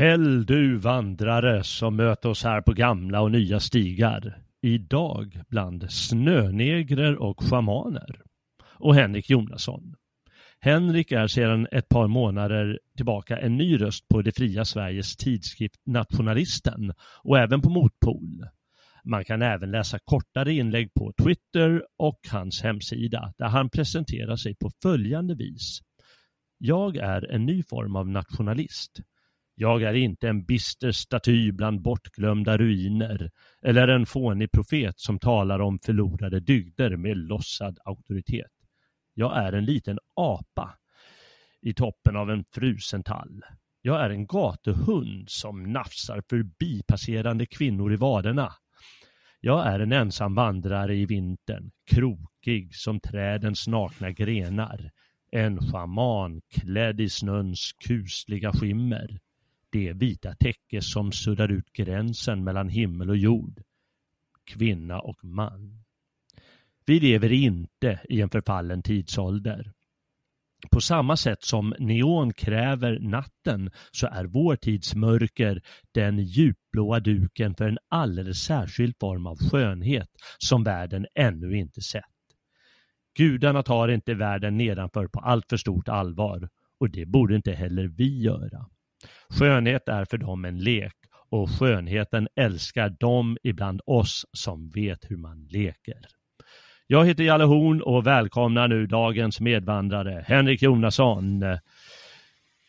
Häll du vandrare som möter oss här på gamla och nya stigar. Idag bland snönegrer och schamaner. Och Henrik Jonasson. Henrik är sedan ett par månader tillbaka en ny röst på det fria Sveriges tidskrift Nationalisten och även på Motpol. Man kan även läsa kortare inlägg på Twitter och hans hemsida där han presenterar sig på följande vis. Jag är en ny form av nationalist. Jag är inte en bister staty bland bortglömda ruiner eller en fånig profet som talar om förlorade dygder med lossad auktoritet. Jag är en liten apa i toppen av en frusen tall. Jag är en gatuhund som nafsar förbipasserande kvinnor i vaderna. Jag är en ensam vandrare i vintern, krokig som trädens nakna grenar. En schaman klädd i snöns kusliga skimmer det vita täcke som suddar ut gränsen mellan himmel och jord, kvinna och man. Vi lever inte i en förfallen tidsålder. På samma sätt som neon kräver natten så är vår tids mörker den djupblåa duken för en alldeles särskild form av skönhet som världen ännu inte sett. Gudarna tar inte världen nedanför på allt för stort allvar och det borde inte heller vi göra. Skönhet är för dem en lek och skönheten älskar dem ibland oss som vet hur man leker. Jag heter Jalle Horn och välkomnar nu dagens medvandrare Henrik Jonasson.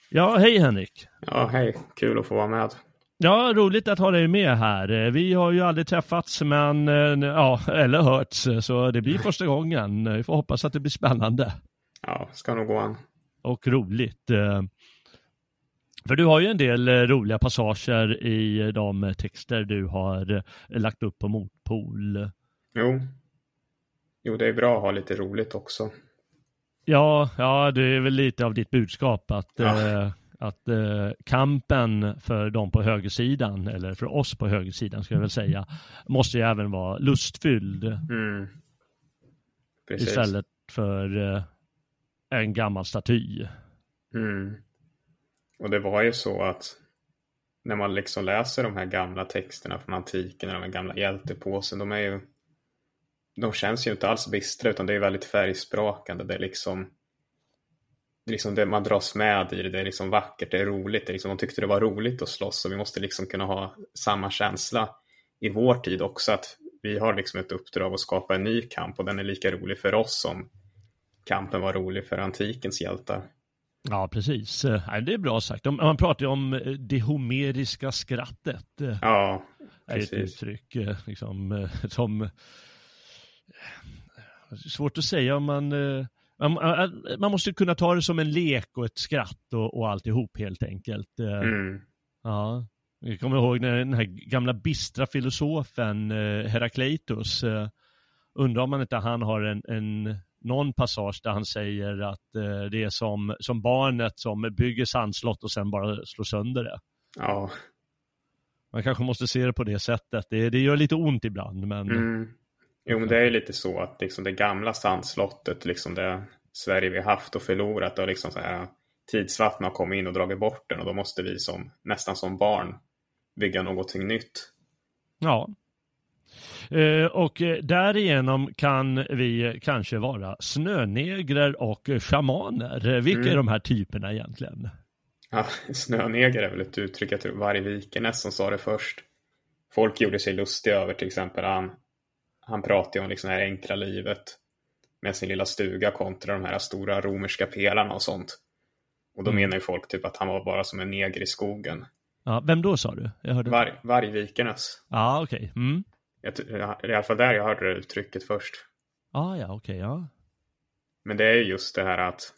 Ja, hej Henrik! Ja, hej! Kul att få vara med. Ja, roligt att ha dig med här. Vi har ju aldrig träffats, men ja, eller hörts, så det blir första gången. Vi får hoppas att det blir spännande. Ja, ska nog gå an. Och roligt. För du har ju en del eh, roliga passager i de texter du har eh, lagt upp på Motpol. Jo. Jo, det är bra att ha lite roligt också. Ja, ja, det är väl lite av ditt budskap att, ja. eh, att eh, kampen för dem på högersidan, eller för oss på högersidan ska jag väl säga, måste ju även vara lustfylld. Mm. Istället för eh, en gammal staty. Mm. Och det var ju så att när man liksom läser de här gamla texterna från antiken, de här gamla hjältepåsen, de är ju de känns ju inte alls bistra utan det är väldigt färgsprakande. Det är liksom, det är liksom det man dras med i det, det är liksom vackert, det är roligt. Det är liksom, de tyckte det var roligt att slåss och vi måste liksom kunna ha samma känsla i vår tid också. Att vi har liksom ett uppdrag att skapa en ny kamp och den är lika rolig för oss som kampen var rolig för antikens hjältar. Ja, precis. Det är bra sagt. Man pratar ju om det homeriska skrattet. Ja, precis. Ett uttryck liksom, som... Svårt att säga om man... Man, måste kunna ta det som en lek och ett skratt och, och alltihop helt enkelt. Mm. Ja. Jag kommer ihåg när den här gamla bistra filosofen Herakleitos, undrar om man inte han har en, en någon passage där han säger att eh, det är som, som barnet som bygger sandslott och sen bara slår sönder det. Ja. Man kanske måste se det på det sättet. Det, det gör lite ont ibland, men... Mm. Jo, men det är lite så att liksom det gamla sandslottet, liksom det Sverige vi haft och förlorat, och liksom så här tidsvattnet har kommit in och dragit bort den och då måste vi som, nästan som barn bygga någonting nytt. Ja, och eh, därigenom kan vi kanske vara snönegrer och shamaner. Vilka mm. är de här typerna egentligen? Ja, snöneger är väl ett uttryck, jag tror Varg Vikernes som sa det först. Folk gjorde sig lustiga över till exempel han, han pratade om liksom det här enkla livet med sin lilla stuga kontra de här stora romerska pelarna och sånt. Och då mm. menar ju folk typ att han var bara som en neger i skogen. Ja, vem då sa du? Jag hörde... Varg, Varg Vikernes. Ja, okej. Okay. Mm. Jag, i alla fall där jag hörde det uttrycket först. Ah, ja, okej, okay, ja. Men det är just det här att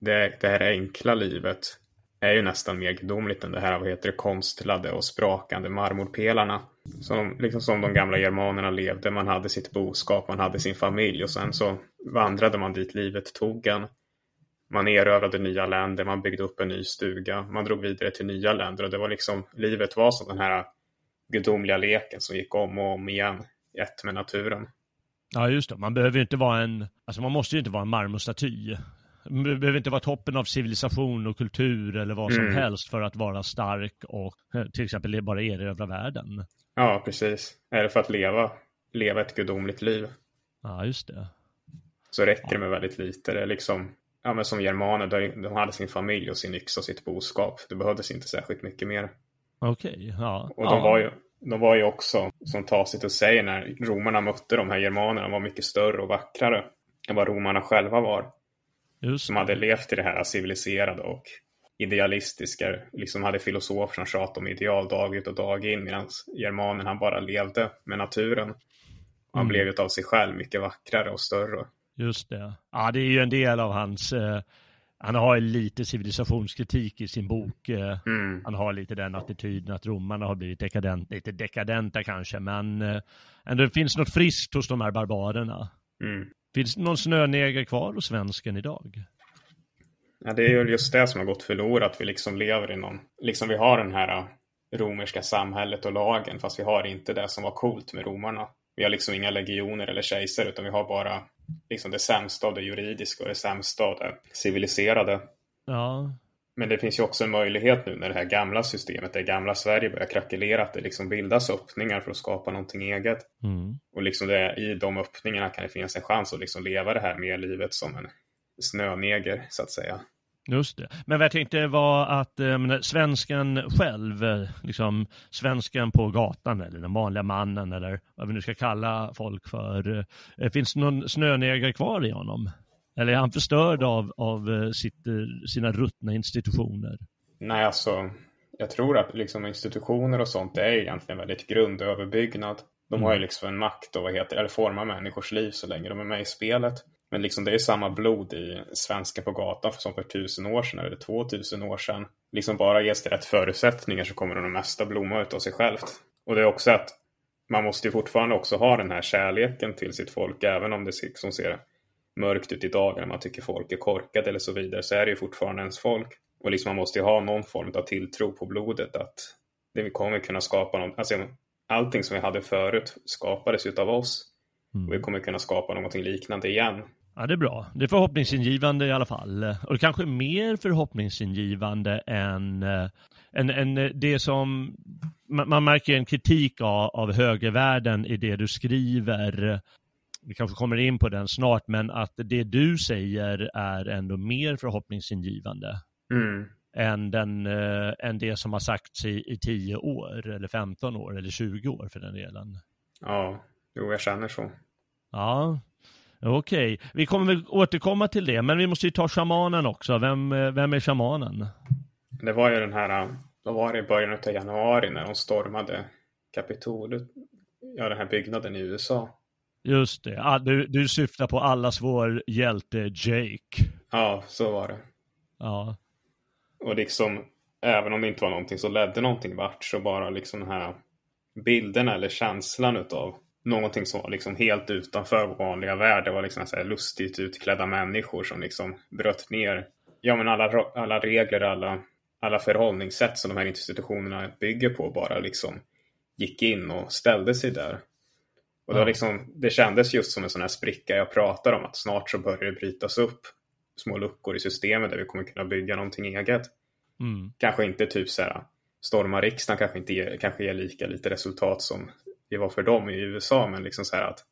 det, det här enkla livet är ju nästan mer gudomligt än det här vad heter det, konstlade och sprakande marmorpelarna. Som, liksom som de gamla germanerna levde. Man hade sitt boskap, man hade sin familj och sen så vandrade man dit livet tog en. Man erövrade nya länder, man byggde upp en ny stuga, man drog vidare till nya länder och det var liksom, livet var som den här gudomliga leken som gick om och om igen ett med naturen. Ja, just det. Man behöver ju inte vara en, alltså man måste ju inte vara en marmorstaty. Man behöver inte vara toppen av civilisation och kultur eller vad som mm. helst för att vara stark och eh, till exempel bara erövra världen. Ja, precis. Eller för att leva, leva ett gudomligt liv. Ja, just det. Så räcker det med väldigt lite. Det är liksom, ja men som germaner, de hade sin familj och sin yxa och sitt boskap. Det behövdes inte särskilt mycket mer. Okej, okay, ja. Och de, ja. Var ju, de var ju också, som Tacit säger, när romarna mötte de här germanerna, var mycket större och vackrare än vad romarna själva var. Just. Som hade levt i det här civiliserade och idealistiska, liksom hade filosofer som tjatade om ideal dag ut och dag in, medan germanen han bara levde med naturen. Han mm. blev av sig själv mycket vackrare och större. Just det. Ja, det är ju en del av hans eh han har lite civilisationskritik i sin bok. Eh, mm. Han har lite den attityden att romarna har blivit dekadent, lite dekadenta kanske, men eh, ändå det finns något friskt hos de här barbarerna. Mm. Finns det någon snöneger kvar hos svensken idag? Ja, det är ju just det som har gått förlorat. Vi liksom lever i någon, liksom vi har den här eh, romerska samhället och lagen, fast vi har inte det som var coolt med romarna. Vi har liksom inga legioner eller kejsare, utan vi har bara liksom det sämsta av det juridiska och det sämsta av det civiliserade. Ja. Men det finns ju också en möjlighet nu när det här gamla systemet, det gamla Sverige börjar krackelera, att det liksom bildas öppningar för att skapa någonting eget. Mm. Och liksom det, i de öppningarna kan det finnas en chans att liksom leva det här med livet som en snöneger, så att säga. Just det. Men vad jag tänkte var att äh, svensken själv, eh, liksom svensken på gatan eller den vanliga mannen eller vad vi nu ska kalla folk för. Äh, finns det någon snöneger kvar i honom? Eller är han förstörd av, av sitt, sina ruttna institutioner? Nej, alltså jag tror att liksom institutioner och sånt är egentligen väldigt grundöverbyggnad. De mm. har ju liksom en makt och vad heter, eller formar människors liv så länge de är med i spelet. Men liksom det är samma blod i svenskar på gatan som för tusen år sedan eller två tusen år sedan. Liksom bara ges det rätt förutsättningar så kommer det mesta blomma ut av sig självt. Och det är också att man måste ju fortfarande också ha den här kärleken till sitt folk även om det liksom ser mörkt ut idag när man tycker folk är korkade eller så vidare så är det ju fortfarande ens folk. Och liksom man måste ju ha någon form av tilltro på blodet att det kommer kunna skapa något. Alltså, allting som vi hade förut skapades utav oss. Mm. Och vi kommer kunna skapa någonting liknande igen. Ja, det är bra. Det är förhoppningsingivande i alla fall. Och kanske mer förhoppningsingivande än, äh, än, än det som man, man märker en kritik av, av högervärlden i det du skriver. Vi kanske kommer in på den snart, men att det du säger är ändå mer förhoppningsingivande. Mm. Än, den, äh, än det som har sagts i, i 10 år, eller 15 år, eller 20 år för den delen. Ja, jo jag känner så. Ja, okej. Okay. Vi kommer väl återkomma till det, men vi måste ju ta shamanen också. Vem, vem är shamanen? Det var ju den här, vad var det i början av januari när de stormade Kapitoliet, ja den här byggnaden i USA. Just det, du, du syftar på allas vår hjälte Jake. Ja, så var det. Ja. Och liksom, även om det inte var någonting så ledde någonting vart, så bara liksom den här bilden eller känslan utav någonting som var liksom helt utanför vår vanliga värld. Det var liksom så lustigt utklädda människor som liksom bröt ner ja, men alla, alla regler, alla, alla förhållningssätt som de här institutionerna bygger på bara liksom gick in och ställde sig där. Och det, var liksom, det kändes just som en sån här spricka jag pratar om, att snart så börjar det brytas upp små luckor i systemet där vi kommer kunna bygga någonting eget. Mm. Kanske inte typ så här, storma riksdagen kanske inte ger, kanske ger lika lite resultat som det var för dem i USA, men liksom så här att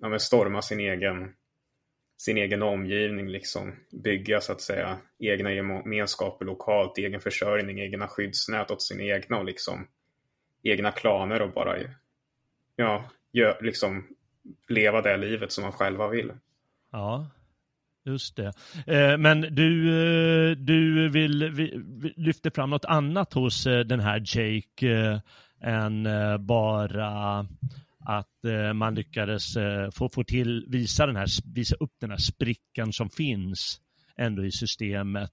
ja, men storma sin egen sin egen omgivning, liksom bygga så att säga egna gemenskaper lokalt, egen försörjning, egna skyddsnät åt sin egna och liksom egna klaner och bara ja, gör, liksom leva det livet som man själva vill. Ja, just det. Eh, men du, eh, du vill, vill lyfta fram något annat hos eh, den här Jake än bara att man lyckades få, få till, visa, den här, visa upp den här sprickan som finns ändå i systemet.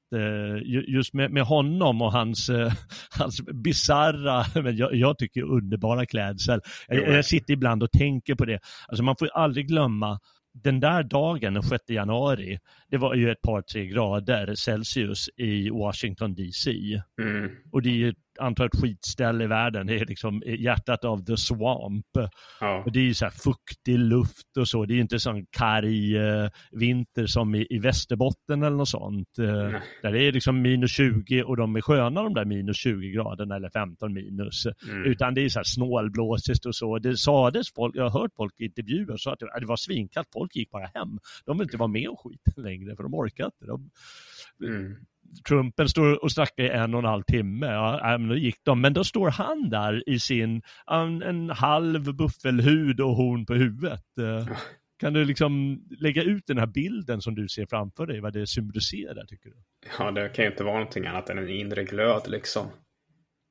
Just med, med honom och hans, hans bizarra, men jag, jag tycker underbara klädsel. Jag, jag, sitter ibland och tänker på det. Alltså man får aldrig glömma den där dagen, den 6 januari, det var ju ett par, tre grader Celsius i Washington DC. Mm. Och det är ju antar ett skitställe i världen. Det är liksom hjärtat av the swamp. Ja. Och det är ju så här fuktig luft och så. Det är ju inte sån karg eh, vinter som i, i Västerbotten eller något sånt. Eh, där det är liksom minus 20 och de är sköna de där minus 20 graderna eller 15 minus. Mm. Utan det är så här snålblåsigt och så. Det sades folk, jag har hört folk i intervjuer så att det, det var svinkallt. Folk gick bara hem. De vill inte vara med och skita längre för de orkar inte. De, mm. Trumpen står och snackar i en och en halv timme. Ja, men då gick de. Men då står han där i sin en, en halv buffelhud och horn på huvudet. Eh, kan du liksom lägga ut den här bilden som du ser framför dig, vad det symboliserar tycker du? Ja, det kan ju inte vara någonting annat än en inre glöd liksom.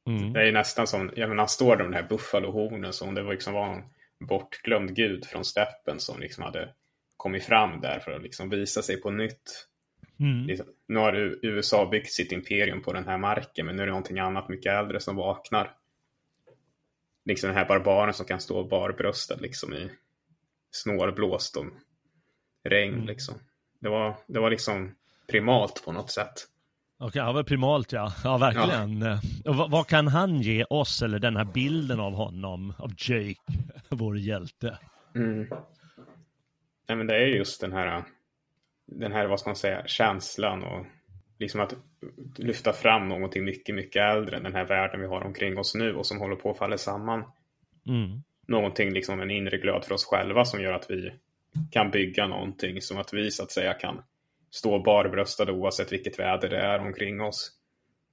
Mm. Det är ju nästan som, jag menar han står där med den här buffalohornen som det var liksom var en bortglömd gud från steppen som liksom hade kommit fram där för att liksom visa sig på nytt. Mm. Liksom, nu har USA byggt sitt imperium på den här marken, men nu är det någonting annat mycket äldre som vaknar. Liksom den här barbaren som kan stå barbröstad liksom i snålblåst och regn mm. liksom. Det var, det var liksom primalt på något sätt. Okej, okay, ja, var primalt ja. Ja, verkligen. Ja. Och vad, vad, kan han ge oss, eller den här bilden av honom, av Jake, vår hjälte? Mm. Nej, men det är just den här den här, vad ska man säga, känslan och liksom att lyfta fram någonting mycket, mycket äldre än den här världen vi har omkring oss nu och som håller på att falla samman. Mm. Någonting, liksom en inre glöd för oss själva som gör att vi kan bygga någonting som att vi så att säga kan stå barbröstade oavsett vilket väder det är omkring oss.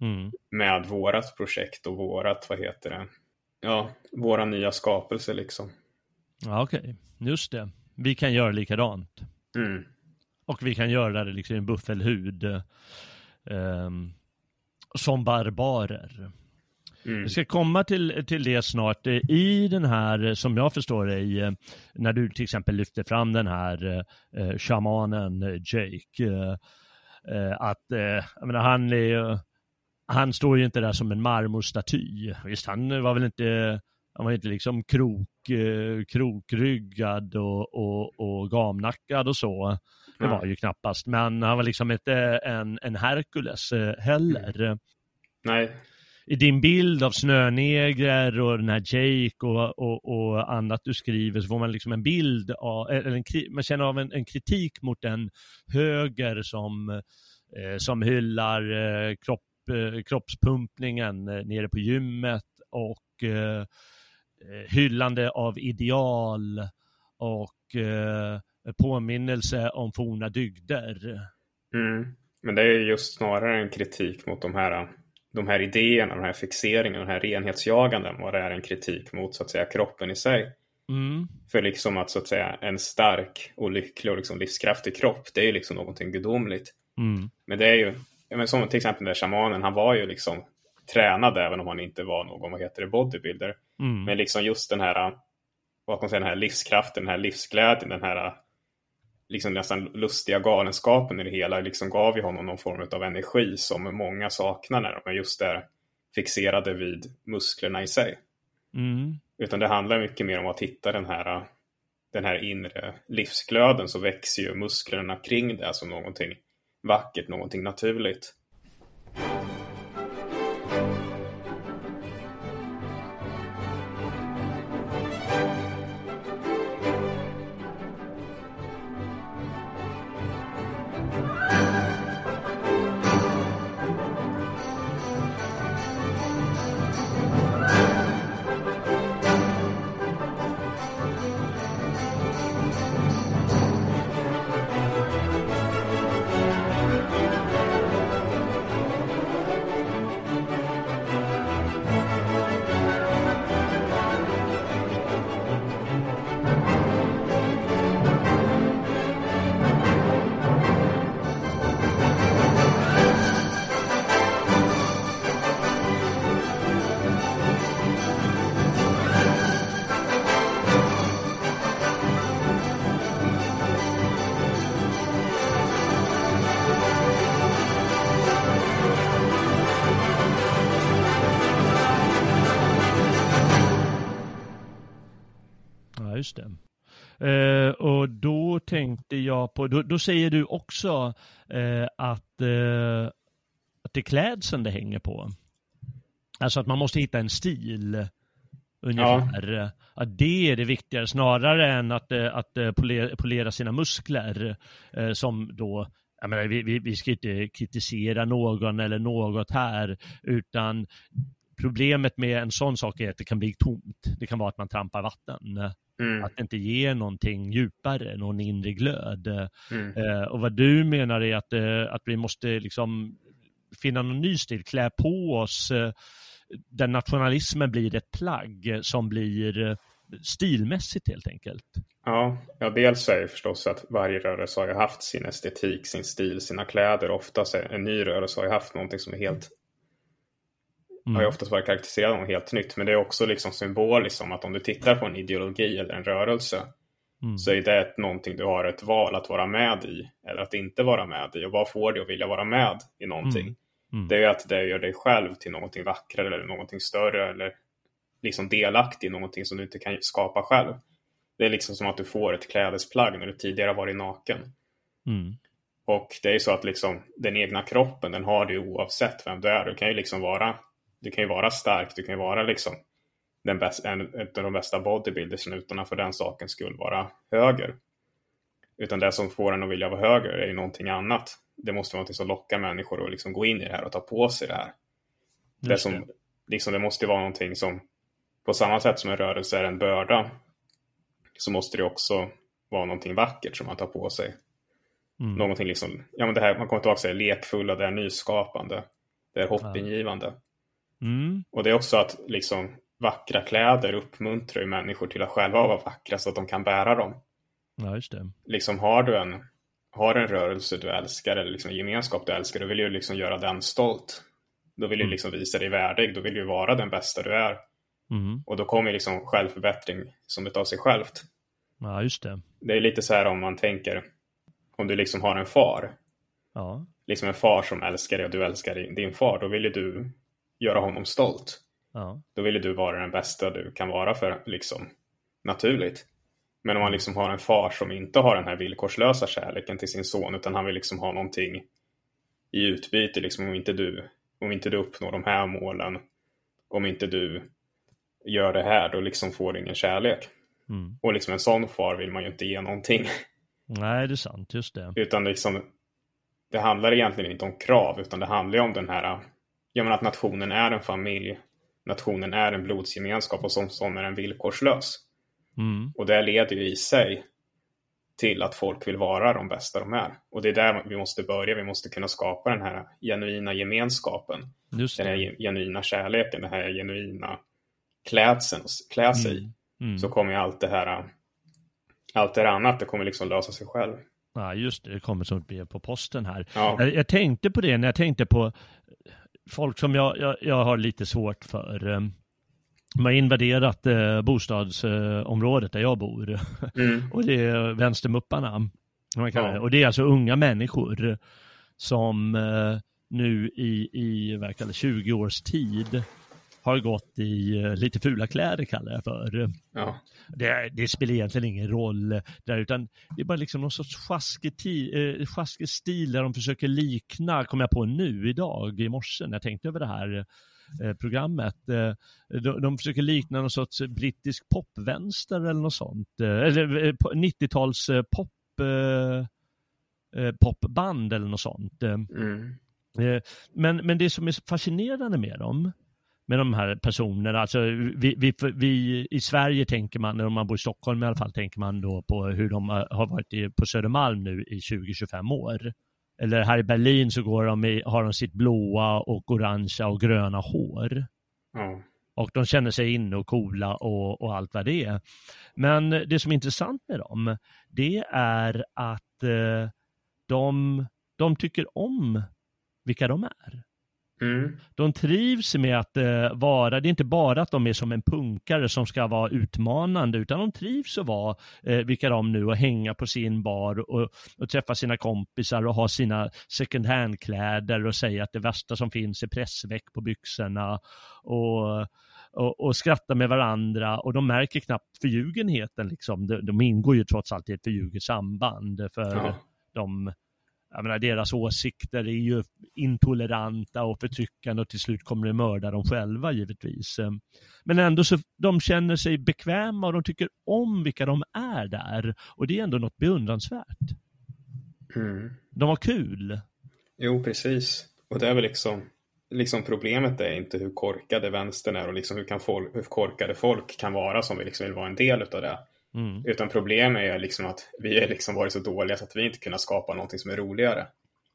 Mm. Med vårat projekt och vårat, vad heter det, ja, våra nya skapelser liksom. Ja, okej, okay. just det. Vi kan göra likadant. Mm. Och vi kan göra det liksom i en buffelhud. Eh, som barbarer. Mm. Vi ska komma till, till det snart. I den här, som jag förstår det, i, när du till exempel lyfter fram den här eh, shamanen Jake, eh, att eh, jag menar, han är han står ju inte där som en marmorstaty. Visst, han var väl inte, han var inte liksom krok, eh, krokryggad och, och, och gamnackad och så. Det var ju knappast, men han var liksom inte en, en Herkules eh, heller. Mm. Nej. I din bild av snönegrer och den här Jake och, och, och annat du skriver så får man liksom en bild av, eller en, man känner av en, en kritik mot den höger som, eh, som hyllar eh, kropp, eh, kroppspumpningen eh, nere på gymmet och eh, hyllande av ideal och eh, påminnelse om forna dygder. Mm. Men det är just snarare en kritik mot de här, de här idéerna, de här fixeringarna, de här renhetsjaganden, vad det är en kritik mot så att säga kroppen i sig. Mm. För liksom att så att säga en stark och lycklig och liksom livskraftig kropp, det är ju liksom någonting gudomligt. Mm. Men det är ju, men som till exempel den där shamanen, han var ju liksom tränad även om han inte var någon, vad heter det, bodybuilder. Mm. Men liksom just den här, vad kan man säga, den här livskraften, den här livsglädjen, den här liksom nästan lustiga galenskapen i det hela liksom gav ju honom någon form av energi som många saknar när de är just där fixerade vid musklerna i sig. Mm. Utan det handlar mycket mer om att hitta den här, den här inre livsglöden så växer ju musklerna kring det som någonting vackert, någonting naturligt. På, då, då säger du också eh, att, eh, att det är klädseln det hänger på. Alltså att man måste hitta en stil ungefär. Att det är det viktigare snarare än att, eh, att eh, polera, sina muskler eh, som då jag menar, vi, vi ska inte kritisera någon eller något här utan problemet med en sån sak är att det kan bli tomt. Det kan vara att man trampar vatten. Mm. Att det inte ger någonting djupare, någon inre glöd. Mm. Eh, och vad du menar är att, eh, att vi måste liksom finna någon ny stil, klä på oss eh, där nationalismen blir ett plagg som blir eh, stilmässigt helt enkelt. Ja, ja, dels är det förstås att varje rörelse har ju haft sin estetik, sin stil, sina kläder. Oftast en ny rörelse har ju haft någonting som är helt har ju oftast varit karaktäriserat av något helt nytt. Men det är också liksom symboliskt som att om du tittar på en ideologi eller en rörelse Mm. så är det någonting du har ett val att vara med i eller att inte vara med i. Och vad får dig att vilja vara med i någonting? Mm. Mm. Det är att det gör dig själv till någonting vackrare eller någonting större eller liksom delaktig i någonting som du inte kan skapa själv. Det är liksom som att du får ett klädesplagg när du tidigare varit naken. Mm. Och det är så att liksom den egna kroppen, den har du oavsett vem du är. Du kan ju liksom vara, du kan ju vara stark, du kan ju vara liksom den bästa, en, en av de bästa bodybuildersen utan att för den sakens skull vara höger. Utan det som får en att vilja vara höger är ju någonting annat. Det måste vara någonting som lockar människor att liksom gå in i det här och ta på sig det här. Det, som, liksom, det måste vara någonting som på samma sätt som en rörelse är en börda så måste det också vara någonting vackert som man tar på sig. Mm. Någonting liksom, ja men det här, man kommer tillbaka till det, lekfulla, det är nyskapande, det är hoppingivande. Mm. Och det är också att liksom vackra kläder uppmuntrar människor till att själva vara vackra så att de kan bära dem. Ja, just det. Liksom har du en, har du en rörelse du älskar eller liksom en gemenskap du älskar, då vill du liksom göra den stolt. Då vill du Mm. liksom visa dig värdig, då vill du vara den bästa du är. Mm. Och då kommer liksom självförbättring som utav sig självt. Ja, just det. Det är lite så här om man tänker, om du liksom har en far, Ja. liksom en far som älskar dig och du älskar din- din far, då vill ju du göra honom stolt. Ja. Då vill du vara den bästa du kan vara för liksom naturligt. Men om man liksom har en far som inte har den här villkorslösa kärleken till sin son utan han vill liksom ha någonting i utbyte liksom om inte du om inte du uppnår de här målen om inte du gör det här då liksom får du ingen kärlek. Mm. Och liksom en sån far vill man ju inte ge någonting. Nej, det är sant. Just det. Utan liksom, det handlar egentligen inte om krav, utan det handlar ju om den här, jag menar att nationen är en familj, nationen är en blodsgemenskap och som sån är den villkorslös. Mm. Och det leder ju i sig till att folk vill vara de bästa de är. Och det är där vi måste börja, vi måste kunna skapa den här genuina gemenskapen, den här genuina kärleken, den här genuina klädseln, klä sig. Mm. mm. så kommer ju allt det här, allt det här annat, det kommer liksom lösa sig själv. Ja, just det, det kommer som ett brev på posten här. Ja. Jag, jag, tänkte på det när jag tänkte på folk som jag, jag, jag har lite svårt för. De har invaderat eh, bostadsområdet där jag bor. Mm. och det är vänstermupparna. Ja. Och det är alltså unga människor som eh, nu i, i verkar 20 års tid har gått i eh, lite fula kläder kallar jag för. Ja. Det, det, spelar egentligen ingen roll där utan det är bara liksom någon sorts sjaskig stil där de försöker likna, kom jag på nu idag i morse när jag tänkte över det här eh, programmet. Eh, de, de försöker likna någon sorts brittisk popvänster eller något sånt. Eller 90-tals pop popband eller något sånt. Mm. Men, men det som är fascinerande med dem, med de här personerna. Alltså, vi, vi, vi, I Sverige tänker man, när man bor i Stockholm i alla fall, tänker man då på hur de har varit på Södermalm nu i 20-25 år. Eller här i Berlin så går de i, har de sitt blåa och orangea och gröna hår. Mm. Och de känner sig inne och coola och, och allt vad det är. Men det som är intressant med dem, det är att eh, de, de tycker om vilka de är. Mm. De trivs med att eh, vara, det är inte bara att de är som en punkare som ska vara utmanande, utan de trivs att vara eh, vilka de nu och hänga på sin bar och, och träffa sina kompisar och ha sina second hand-kläder och säga att det värsta som finns är pressväck på byxorna och, och, och skratta med varandra och de märker knappt förljugenheten liksom. De, de ingår ju trots allt i ett förljuget samband för Ja. de jag menar, deras åsikter är ju intoleranta och förtryckande och till slut kommer det mörda dem själva givetvis. Men ändå så de känner sig bekväma och de tycker om vilka de är där och det är ändå något beundransvärt. Mm. De har kul. Jo, precis. Och det är väl liksom, liksom problemet är inte hur korkade vänstern är och liksom hur, kan folk, hur korkade folk kan vara som liksom vill vara en del av det. Mm. Utan problemet är liksom att vi har liksom varit så dåliga så att vi inte kunnat skapa någonting som är roligare.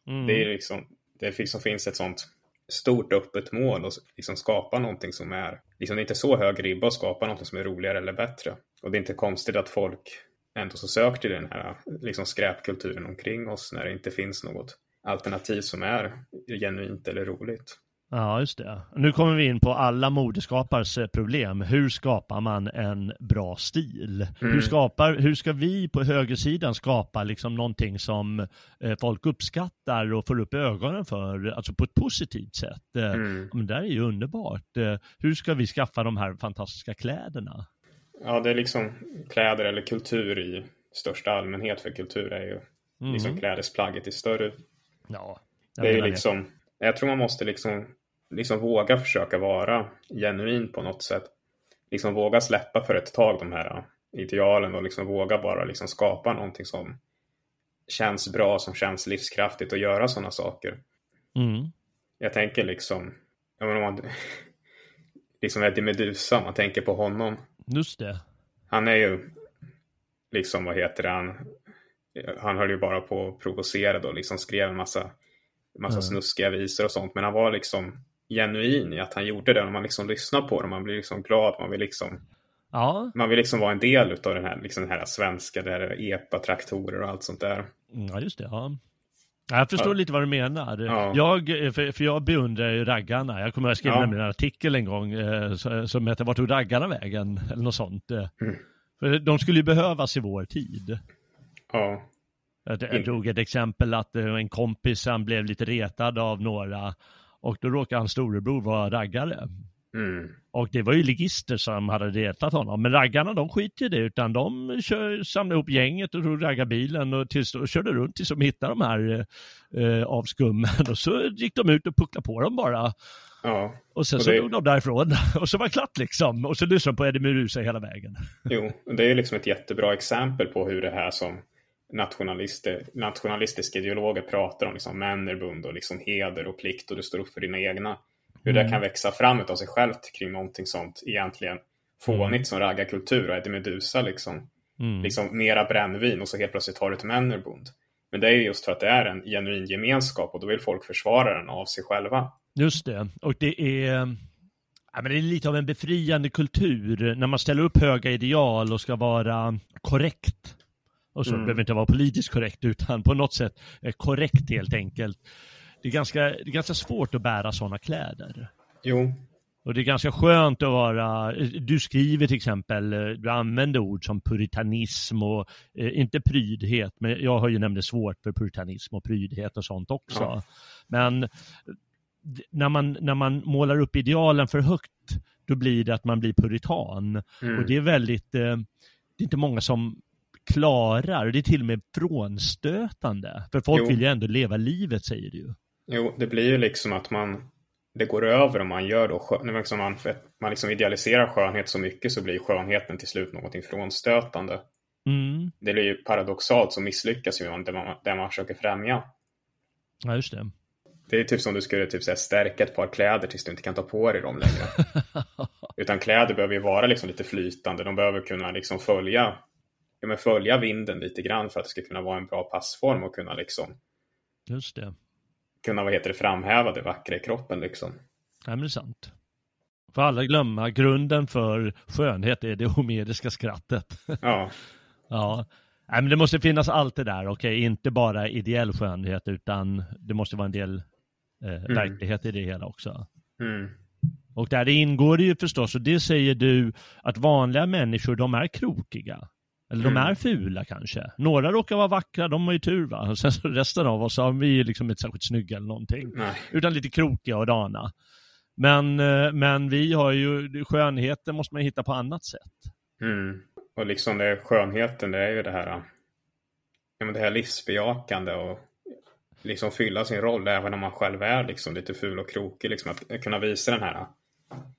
Mm. Det är liksom, det liksom finns ett sånt stort öppet mål och liksom skapa någonting som är, liksom det är inte så hög ribba att skapa någonting som är roligare eller bättre. Och det är inte konstigt att folk ändå så söker till den här liksom skräpkulturen omkring oss när det inte finns något alternativ som är genuint eller roligt. Ja, just det. Nu kommer vi in på alla modeskapares eh, problem. Hur skapar man en bra stil? Mm. Hur, skapar, hur ska vi på högersidan skapa liksom någonting som eh, folk uppskattar och får upp ögonen för, alltså på ett positivt sätt? Eh, Mm. Men det här är ju underbart. Hur ska vi skaffa de här fantastiska kläderna? Ja, det är liksom kläder eller kultur i största allmänhet, för kultur är ju Mm. liksom klädesplagget i större. Ja, Det är liksom, jag tror man måste liksom, liksom våga försöka vara genuin på något sätt. Liksom våga släppa för ett tag de här idealen och liksom våga bara liksom skapa någonting som känns bra, som känns livskraftigt och göra sådana saker. Mm. Jag tänker liksom, jag menar om man, liksom Eddie Meduza, om man tänker på honom. Just det. Han är ju liksom, vad heter det, han, han höll ju bara på att provocera då, liksom skrev en massa, massa Mm. snuskiga visor och sånt. Men han var liksom genuin i att han gjorde det. Och man liksom lyssnar på det, man blir liksom glad, man vill liksom, Ja, man vill liksom vara en del av den här, liksom den här svenska, det här epa-traktorer och allt sånt där. Ja, just det. Ja. Ja, Jag förstår Ja. lite vad du menar. Ja. Jag, eh, för, för jag beundrar ju raggarna. Jag kommer att skriva Ja. en artikel en gång eh, som heter Vart tog raggarna vägen? Eller något sånt. eh. Mm. För de skulle ju behövas i vår tid. Ja, Jag, jag drog ett exempel att eh, en kompis han blev lite retad av några och då råkade hans storebror vara raggare. mm. Och det var ju ligister som hade retat honom. Men raggarna de skiter i det utan de kör, samlade ihop gänget och tog raggarbilen och, tills, och körde runt tills de hittade de här eh, avskummen. Och så gick de ut och pucklade på dem bara. ja. Och sen Och så det- drog de därifrån. Och så var det klart liksom. Och så lyssnade de på Eddie Meduza hela vägen. Jo, det är liksom ett jättebra exempel på hur det här som nationalister, nationalistiska ideologer pratar om liksom männerbund och liksom heder och plikt och du står upp för dina egna. Hur det kan växa fram av sig självt kring någonting sånt egentligen fånigt som raggarkultur och Eddie Meduza liksom. Mm. Liksom mera brännvin och så helt plötsligt har du ett männerbund. Men det är ju just för att det är en genuin gemenskap och då vill folk försvara den av sig själva. Just det. Och det är... Ja, men det är lite av en befriande kultur när man ställer upp höga ideal och ska vara korrekt. Och så mm. behöver inte vara politiskt korrekt utan på något sätt korrekt helt enkelt. Det är ganska, det är ganska svårt att bära sådana kläder. Jo. Och det är ganska skönt att vara, du skriver till exempel, du använder ord som puritanism och eh, inte prydhet, men jag har ju nämligen svårt för puritanism och prydhet och sånt också. Ja. Men när man, när man målar upp idealen för högt, då blir det att man blir puritan. Mm. Och det är väldigt, eh, det är inte många som klarar, det är till och med frånstötande. För folk jo. vill ju ändå leva livet, säger du ju. Jo, det blir ju liksom att man, det går över om man gör då, liksom man, man liksom idealiserar skönhet så mycket så blir skönheten till slut någonting frånstötande. Mm. Det blir ju paradoxalt så misslyckas ju det man, det man försöker främja. Ja, just det. Det är typ som du skulle typ säga, stärka ett par kläder tills du inte kan ta på dig dem längre. Utan kläder behöver ju vara liksom lite flytande. De behöver kunna liksom följa, ja, men följa vinden lite grann för att det ska kunna vara en bra passform och kunna liksom Just det. Kunna, vad heter det, framhäva det vackra i kroppen liksom. Ja, men det är sant. Får alla glömma, grunden för skönhet är det homeriska skrattet. Ja. ja. Nej, men det måste finnas allt det där, okej, inte bara ideell skönhet utan det måste vara en del eh, mm. verklighet i det hela också. Mm. Och där ingår det ju förstås, och det säger du, att vanliga människor de är krokiga. Eller mm. de är fula kanske. Några råkar vara vackra, de har ju tur va. Och sen så resten av oss har vi liksom inte särskilt snygga eller någonting. Nej. Utan lite krokiga och dana. Men, eh, men vi har ju, skönheten måste man hitta på annat sätt. Mm. Och liksom det skönheten, det är ju det här, ja, men det här livsbejakande och liksom fylla sin roll även om man själv är liksom lite ful och krokig. Liksom att kunna visa den här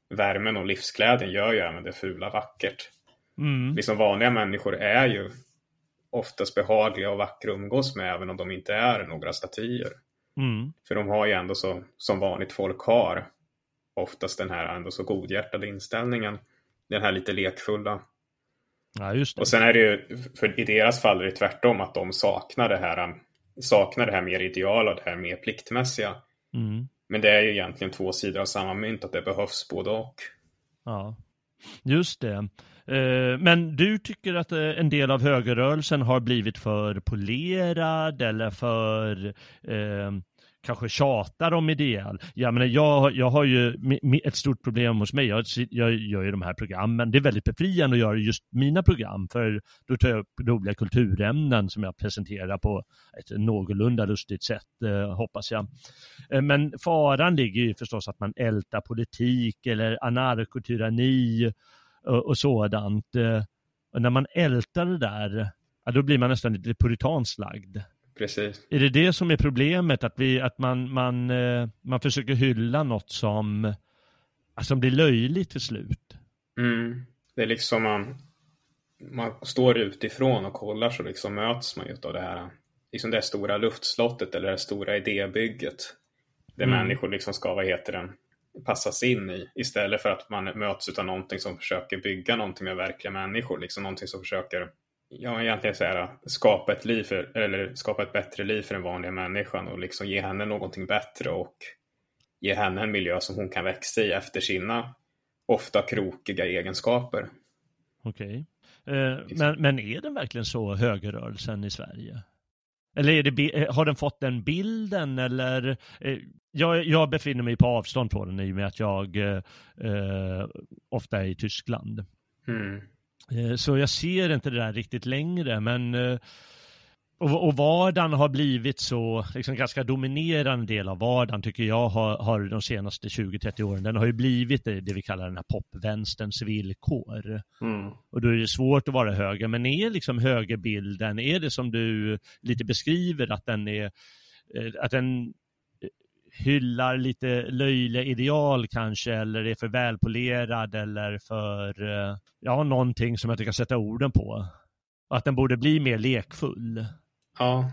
värmen och livsglädjen gör ju även det fula vackert. Mm. Liksom vanliga människor är ju oftast behagliga och vackra att umgås med även om de inte är några statyer. Mm. För de har ju ändå så, som vanligt folk har, oftast den här ändå så godhjärtade inställningen. Den här lite lekfulla. Ja. Och sen är det ju, för i deras fall är det tvärtom att de saknar det här, saknar det här mer ideala, det här mer pliktmässiga. Mm. Men det är ju egentligen två sidor av samma mynt, att det behövs både och. Ja, just det. Eh, men du tycker att eh, en del av högerrörelsen har blivit för polerad eller för eh, kanske tjatar om ideal. Jag, menar, jag, jag har ju ett stort problem hos mig. Jag, jag gör ju de här programmen. Det är väldigt befriande att göra just mina program för då tar jag upp roliga kulturämnen som jag presenterar på ett någorlunda lustigt sätt, eh, hoppas jag. Eh, men faran ligger ju förstås att man ältar politik eller anarkotyranni och, eh, och sådant. Eh, och när man ältar det där, ja, då blir man nästan lite puritanskt lagd. Precis. Är det det som är problemet? Att, vi, att man, man, eh, man försöker hylla något som, som blir löjligt till slut? Mm. Det är liksom man, man står utifrån och kollar så liksom möts man av det här, liksom det stora luftslottet eller det stora idébygget. Där mm. människor liksom ska, vad heter den, passas in i. Istället för att man möts av någonting som försöker bygga någonting med verkliga människor. Liksom någonting som försöker ja, egentligen så här, skapa ett liv för, eller skapa ett bättre liv för den vanliga människan och liksom ge henne någonting bättre och ge henne en miljö som hon kan växa i efter sina ofta krokiga egenskaper. Okej. Okay. Eh, men, men är den verkligen så högerrörelsen i Sverige? Eller är det, eh, har den fått den bilden eller? Eh, jag, jag, befinner mig på avstånd från den i och med att jag eh, eh ofta är i Tyskland. Mm. Eh, så jag ser inte det där riktigt längre, men eh, och, och vardagen har blivit så, liksom ganska dominerande del av vardagen tycker jag har, har de senaste 20-30 åren, den har ju blivit det, det vi kallar den här popvänsterns villkor. Mm. Och då är det svårt att vara höger, men är liksom högerbilden, är det som du lite beskriver att den är, eh, att den hyllar lite löjliga ideal kanske eller är för välpolerad eller för, eh, ja, någonting som jag inte kan sätta orden på. Att den borde bli mer lekfull. Ja,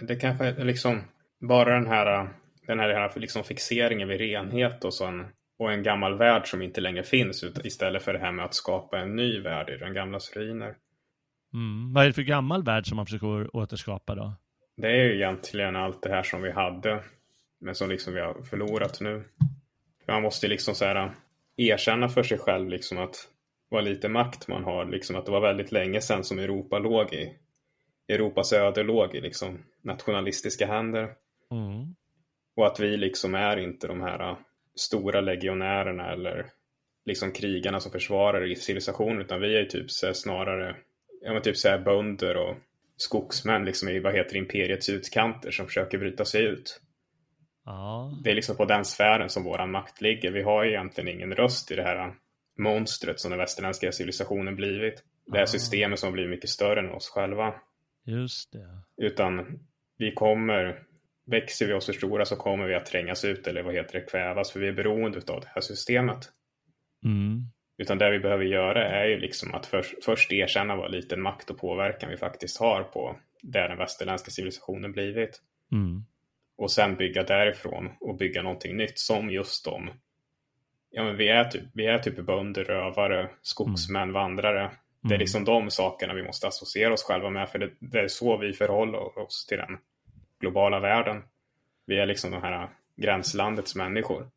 det kanske är liksom bara den här, den här liksom fixeringen vid renhet och, sån, och en gammal värld som inte längre finns istället för det här med att skapa en ny värld i den gamla ruiner. Mm. Vad är det för gammal värld som man försöker återskapa då? Det är ju egentligen allt det här som vi hade men som liksom vi har förlorat nu. Man måste liksom så här, erkänna för sig själv liksom att vad lite makt man har, liksom att det var väldigt länge sedan som Europa låg i Europas öde låg i liksom nationalistiska händer. Mm. Och att vi liksom är inte de här äh, stora legionärerna eller liksom krigarna som försvarar civilisationen utan vi är typ så snarare ja, men typ så här bönder och skogsmän liksom i vad heter imperiets utkanter som försöker bryta sig ut. Ja. Det är liksom på den sfären som våran makt ligger. Vi har ju egentligen ingen röst i det här monstret som den västerländska civilisationen blivit. Det här Ah. systemet som blivit mycket större än oss själva. Just det. Utan vi kommer, växer vi oss för stora så kommer vi att trängas ut eller vad heter det, kvävas för vi är beroende av det här systemet. Mm. Utan det vi behöver göra är ju liksom att för, först erkänna vad liten makt och påverkan vi faktiskt har på där den västerländska civilisationen blivit. Mm. Och sen bygga därifrån och bygga någonting nytt som just de. Ja men vi är typ, vi är typ bönder, rövare, skogsmän, vandrare. Det är Mm. liksom de sakerna vi måste associera oss själva med för det, det är så vi förhåller oss till den globala världen. Vi är liksom de här gränslandets människor.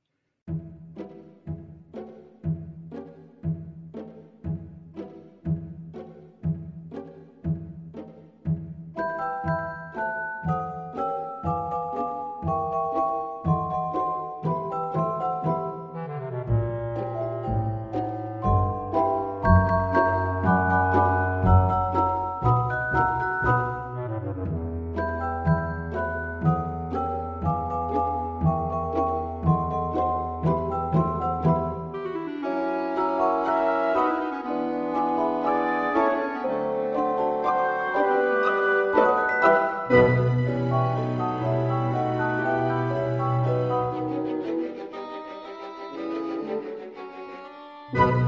Ja,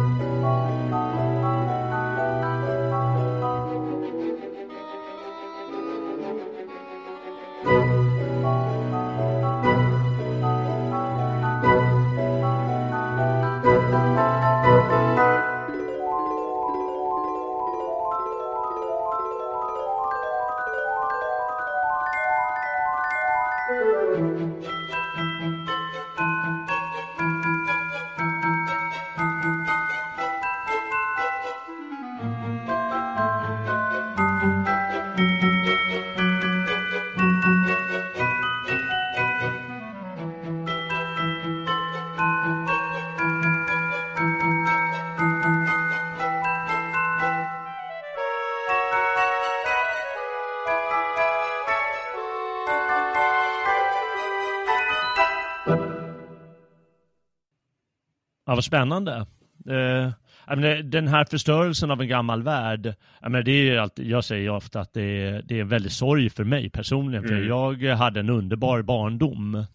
vad spännande. Eh, menar, den här förstörelsen av en gammal värld, jag, menar, det är alltid, jag säger ofta att det är, det är en väldig sorg för mig personligen, för Mm. jag hade en underbar barndom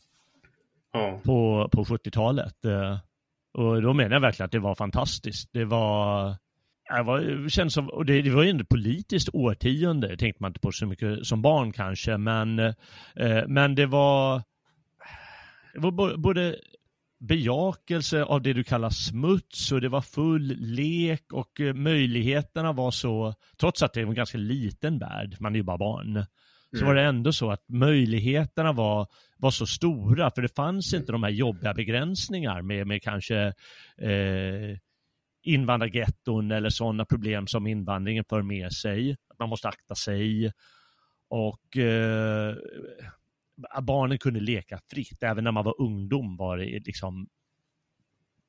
Ja, på, på 70-talet. Eh, och då menar jag verkligen att det var fantastiskt. Det var, det var känns som, och det, det var ju ett politiskt årtionde, det tänkte man inte på så mycket som barn kanske, men, eh, men det var, det var både bejakelse av det du kallar smuts och det var full lek och eh, möjligheterna var så, trots att det var en ganska liten värld, man är ju bara barn, så Mm. var det ändå så att möjligheterna var, var så stora, för det fanns inte de här jobbiga begränsningar med, med kanske eh, invandrargetton eller sådana problem som invandringen för med sig. Att man måste akta sig. Och eh, barnen kunde leka fritt. Även när man var ungdom var det liksom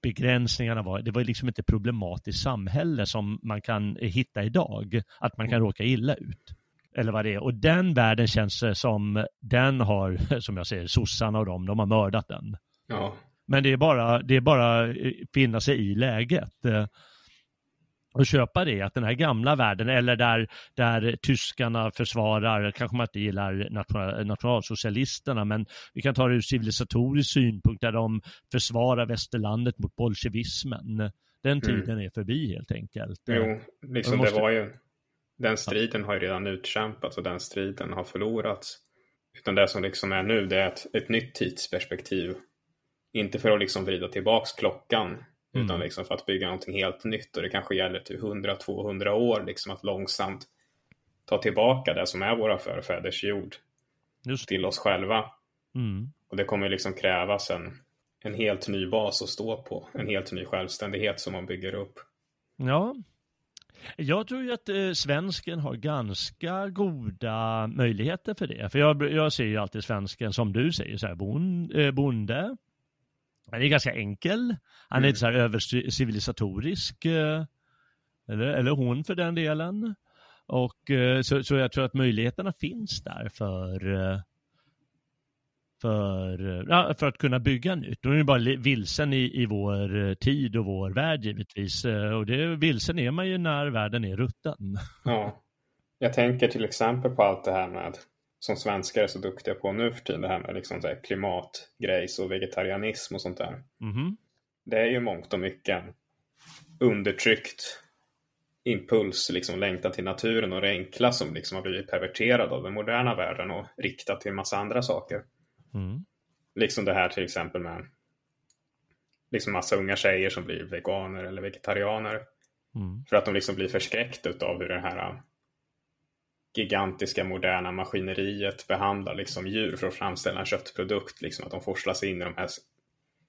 begränsningarna var, det var liksom inte problematiskt samhälle som man kan hitta idag. Att man kan råka illa ut. Eller vad det är. Och den världen känns det som, den har, som jag säger, sossarna och dem, de har mördat den. ja, Men det är bara, det är bara eh, finna sig i läget. Och köpa det, att den här gamla världen, eller där, där tyskarna försvarar, kanske man inte gillar national, nationalsocialisterna, men vi kan ta det ur civilisatorisk synpunkt, där de försvarar västerlandet mot bolsjevismen. Den tiden är förbi helt enkelt. jo, liksom måste- det var ju, den striden har ju redan utkämpats och den striden har förlorats. Utan det som liksom är nu, det är ett, ett nytt tidsperspektiv. Inte för att liksom vrida tillbaks klockan, utan Mm. liksom för att bygga någonting helt nytt. Och det kanske gäller till 100-200 år, liksom att långsamt ta tillbaka det som är våra förfäders jord Just till oss själva. mm. Och det kommer liksom krävas en, en helt ny bas att stå på. En helt ny självständighet som man bygger upp. Ja. Jag tror ju att eh, svensken har ganska goda möjligheter för det. För jag, jag ser ju alltid svensken som du säger, så här, bon, eh, bonde. Han är ganska enkel. Han är Mm. inte så här övercivilisatorisk. Eh, eller, eller hon för den delen. Och eh, så, så jag tror att möjligheterna finns där för eh, för, för att kunna bygga nytt. Då är det bara vilsen i, i vår tid och vår värld givetvis. Och det, vilsen är man ju när världen är rutten. Ja. Jag tänker till exempel på allt det här med som svenskar är så duktiga på nu för tiden. Det här med liksom så klimatgrejs och vegetarianism och sånt där. Mhm. Det är ju mångt och mycket en undertryckt impuls, liksom längtan till naturen och det enkla som liksom har blivit perverterad av den moderna världen och riktat till en massa andra saker. Mm. Liksom det här till exempel med liksom massa unga tjejer som blir veganer eller vegetarianer. Mm. För att de liksom blir förskräckta av hur det här gigantiska moderna maskineriet behandlar liksom djur för att framställa en köttprodukt. Liksom att de forslas in i de här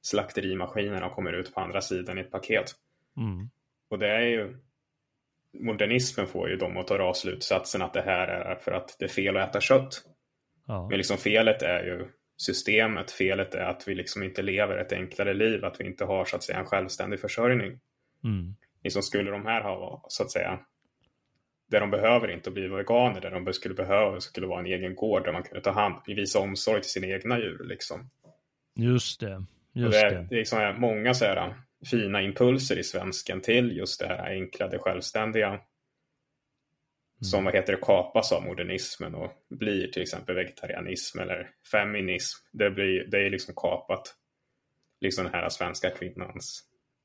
slakterimaskinerna och kommer ut på andra sidan i ett paket. Mm. Och det är ju modernismen får ju dem att dra slutsatsen att det här är för att det är fel att äta kött. Ja. Men liksom felet är ju systemet. Felet är att vi liksom inte lever ett enklare liv. Att vi inte har så att säga en självständig försörjning. Mm. Liksom skulle de här ha så att säga det de behöver inte att bli veganer. Det de skulle behöva skulle vara en egen gård där man kunde ta hand visa omsorg till sina egna djur. Liksom. Just det. Just det, är, det. det är liksom många så här fina impulser i svensken till just det här enkla, det självständiga. Som vad heter det, kapas av modernismen och blir till exempel vegetarianism eller feminism. Det, blir, det är liksom kapat. Liksom den här svenska kvinnans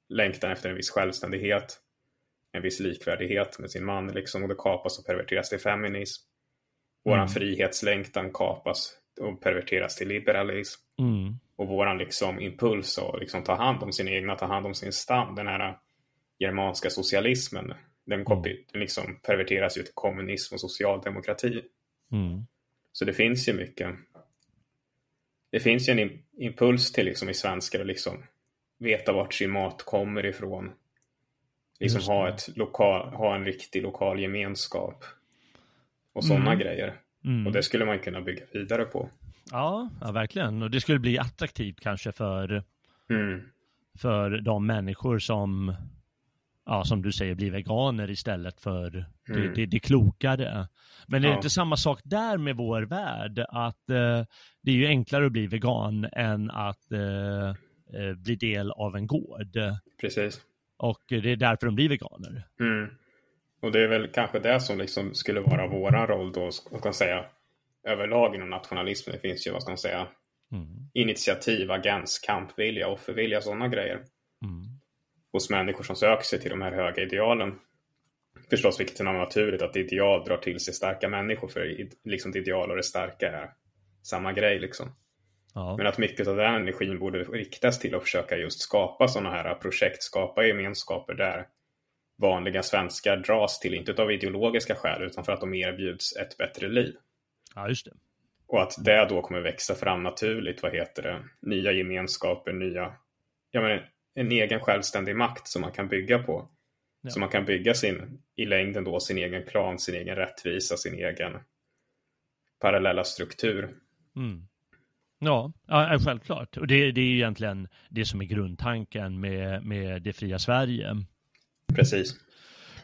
längtan efter en viss självständighet. En viss likvärdighet med sin man liksom. Och det kapas och perverteras till feminism. Våran Mm. frihetslängtan kapas och perverteras till liberalism Mm. och våran liksom impuls att liksom ta hand om sin egna, ta hand om sin stam, den här germanska socialismen, den kopi, den liksom perverteras ju till kommunism och socialdemokrati. Mm. Så det finns ju mycket. Det finns ju en im- impuls till liksom i svenskar att liksom veta vart sin mat kommer ifrån. Liksom Just ha, det. ett lokal, ha en riktig lokal gemenskap. Och sådana Mm. grejer. Mm. Och det skulle man kunna bygga vidare på. Ja, ja, verkligen. Och det skulle bli attraktivt kanske för, Mm. för de människor som, ja, som du säger, blir veganer istället för det, Mm. det, det klokare. Men är det Ja. inte samma sak där med vår värld? Att eh, det är ju enklare att bli vegan än att eh, eh, bli del av en gård. Precis. Och det är därför de blir veganer. Mm. Och det är väl kanske det som liksom skulle vara våran roll då, ska man säga, överlag inom nationalismen. Det finns ju, vad ska man säga, Mm. initiativ, agens, kampvilja, offervilja, sådana grejer. Mm. Hos människor som söker sig till de här höga idealen. Förstås, vilket är naturligt att ideal drar till sig starka människor, för liksom det ideal och det starka är samma grej liksom. Ja. Men att mycket av den energin borde riktas till att försöka just skapa sådana här projekt, skapa gemenskaper där vanliga svenskar dras till, inte av ideologiska skäl, utan för att de erbjuds ett bättre liv. ja, just det. Och att det då kommer växa fram naturligt, vad heter det, nya gemenskaper, nya, ja men en egen självständig makt som man kan bygga på. Ja. Så man kan bygga sin, i längden då, sin egen klan, sin egen rättvisa, sin egen parallella struktur. Mm. Ja, ja, självklart. Och det, det är ju egentligen det som är grundtanken med, med det fria Sverige. Precis.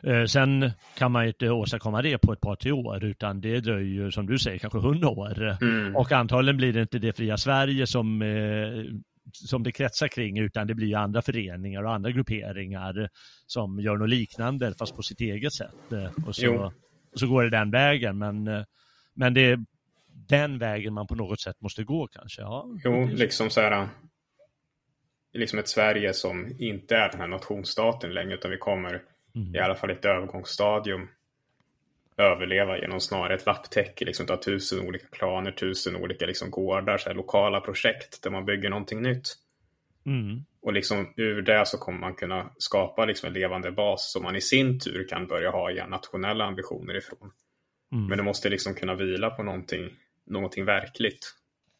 Eh, sen kan man ju inte åstadkomma det på ett par, tre år, utan det dröjer ju, som du säger, kanske hundra år. Mm. Och antagligen blir det inte det fria Sverige som, eh, som det kretsar kring, utan det blir andra föreningar och andra grupperingar som gör något liknande, fast på sitt eget sätt. Eh, Och så, och så går det den vägen, men, men det den vägen man på något sätt måste gå kanske. Ja, Jo, liksom så här. Liksom ett Sverige som inte är den här nationsstaten längre, utan vi kommer Mm. i alla fall i ett övergångsstadium överleva genom snarare ett lapptäcke, liksom ta tusen olika klaner, tusen olika liksom gårdar, så här lokala projekt där man bygger någonting nytt. Mm. Och liksom ur det så kommer man kunna skapa liksom en levande bas som man i sin tur kan börja ha igen nationella ambitioner ifrån. Mm. Men det måste liksom kunna vila på någonting, någonting verkligt.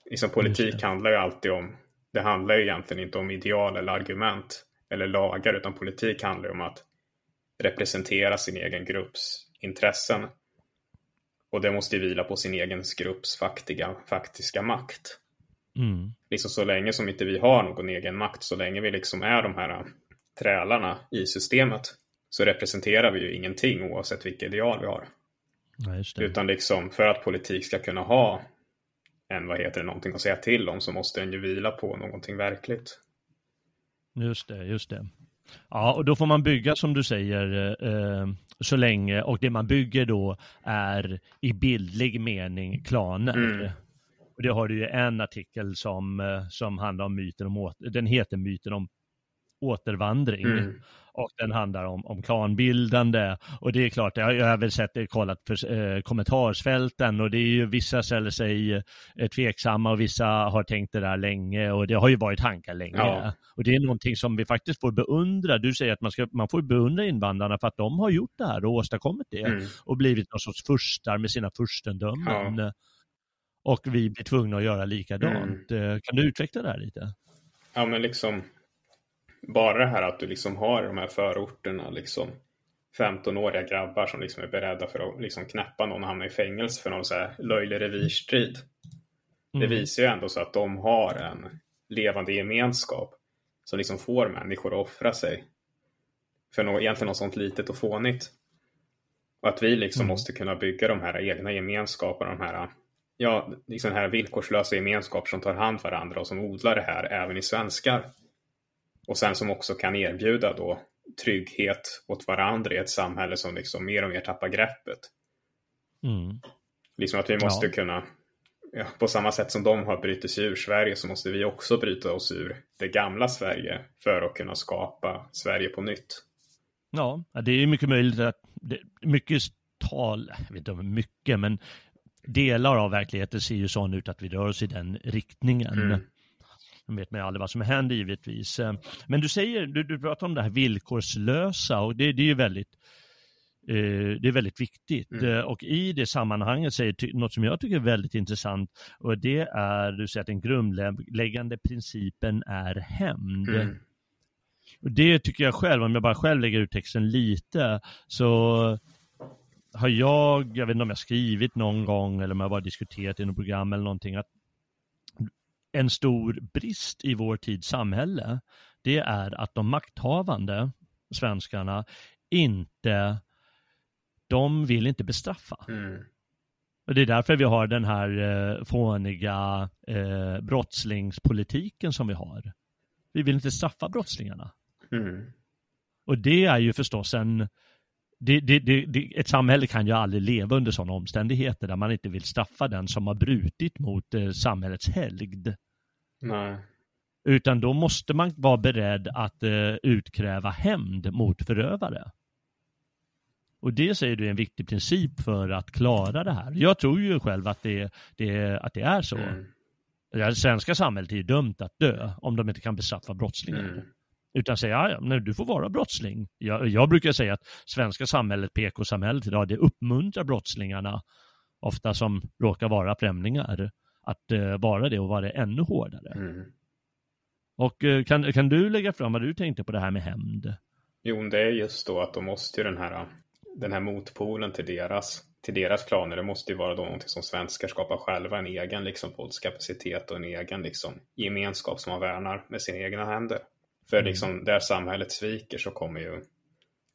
Liksom politik handlar ju alltid om det handlar ju egentligen inte om ideal eller argument eller lagar utan politik handlar om att representera sin egen grupps intressen. Och det måste ju vila på sin egen grupps faktiga, faktiska makt. Mm. Liksom så länge som inte vi har någon egen makt, så länge vi liksom är de här trälarna i systemet, så representerar vi ju ingenting oavsett vilka ideal vi har. Ja, Utan liksom för att politik ska kunna ha en, vad heter det, någonting att säga till om så måste den ju vila på någonting verkligt. Just det, just det. Ja, och då får man bygga som du säger eh, så länge och det man bygger då är i bildlig mening klaner. Mm. Och det har du ju en artikel som, eh, som handlar om myten om, den heter myten om återvandring. Mm. Och den handlar om, om klanbildande. Och det är klart, jag, jag har väl sett det, kollat för eh, kommentarsfälten och det är ju vissa ställer sig eh, tveksamma och vissa har tänkt det där länge och det har ju varit tankar länge. Ja. Och det är någonting som vi faktiskt får beundra. Du säger att man, ska, man får beundra invandrarna för att de har gjort det här och åstadkommit det mm. och blivit någon sorts furstar med sina furstendömen. Ja. Och vi blir tvungna att göra likadant. Mm. Eh, kan du utveckla det här lite? Ja, men liksom bara det här att du liksom har de här förorterna liksom 15-åriga grabbar som liksom är beredda för att liksom knäppa någon och hamna i fängelse för någon så här löjlig revirstrid. Mm. Det visar ju ändå så att de har en levande gemenskap som liksom får människor att offra sig för något, egentligen något sånt litet och fånigt. Och att vi liksom mm. måste kunna bygga de här egna gemenskaperna, de här, ja, liksom här villkorslösa gemenskap som tar hand varandra och som odlar det här även i svenskar. Och sen som också kan erbjuda då trygghet åt varandra i ett samhälle som liksom mer och mer tappar greppet. Mm. Liksom att vi måste ja. kunna, ja, på samma sätt som de har brutit sig ur Sverige så måste vi också bryta oss ur det gamla Sverige för att kunna skapa Sverige på nytt. Ja, det är mycket möjligt att, det, mycket tal, jag vet inte om mycket, men delar av verkligheten ser ju sån ut att vi rör oss i den riktningen. Mm. Nu vet man ju aldrig vad som händer givetvis. Eh, men du säger, du, du pratar om det här villkorslösa och det, det är ju väldigt eh, det är väldigt viktigt mm. Eh, och i det sammanhanget säger något som jag tycker är väldigt intressant och det är, du säger att den grundläggande principen är hämnd. Mm. Och det tycker jag själv, om jag bara själv lägger ut texten lite, så har jag, jag vet inte om jag skrivit någon gång eller om jag bara diskuterat i något program eller någonting, att en stor brist i vår tids samhälle, det är att de makthavande svenskarna inte, de vill inte bestraffa. Mm. Och det är därför vi har den här eh, fåniga eh, brottslingspolitiken som vi har. Vi vill inte straffa brottslingarna. Mm. Och det är ju förstås en, det, det, det, ett samhälle kan ju aldrig leva under sådana omständigheter där man inte vill straffa den som har brutit mot eh, samhällets helgd. Nej. Utan då måste man vara beredd att eh, utkräva hämnd mot förövare. Och det säger du är en viktig princip för att klara det här. Jag tror ju själv att det, det, att det är så. Mm. Det svenska samhället är ju dömt att dö om de inte kan bestraffa brottslingar. Mm. Utan säga, ja, nej, du får vara brottsling. Jag, jag brukar säga att svenska samhället, PK-samhället idag, det uppmuntrar brottslingarna, ofta som råkar vara främlingar, att uh, vara det och vara det ännu hårdare. Mm. Och uh, kan, kan du lägga fram vad du tänkte på det här med hämnd? Jo, det är just då att de måste ju den här, den här motpolen till deras, till deras planer, det måste ju vara då någonting som svenskar skapar själva, en egen liksom våldskapacitet och en egen liksom gemenskap som man värnar med sina egna händer. För mm. liksom där samhället sviker så kommer ju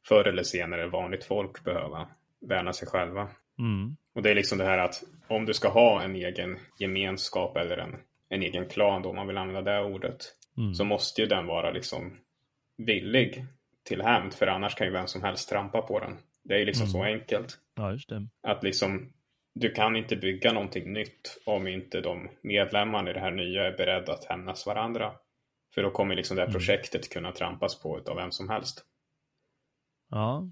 förr eller senare vanligt folk behöva värna sig själva. Mm. Och det är liksom det här att om du ska ha en egen gemenskap eller en, en egen klan då, om man vill använda det ordet, mm. så måste ju den vara liksom villig till hämnd, för annars kan ju vem som helst trampa på den. Det är ju liksom mm. så enkelt. Ja. Att liksom, du kan inte bygga någonting nytt om inte de medlemmarna i det här nya är beredda att hämnas varandra. För då kommer liksom det här mm. projektet kunna trampas på av vem som helst. Ja,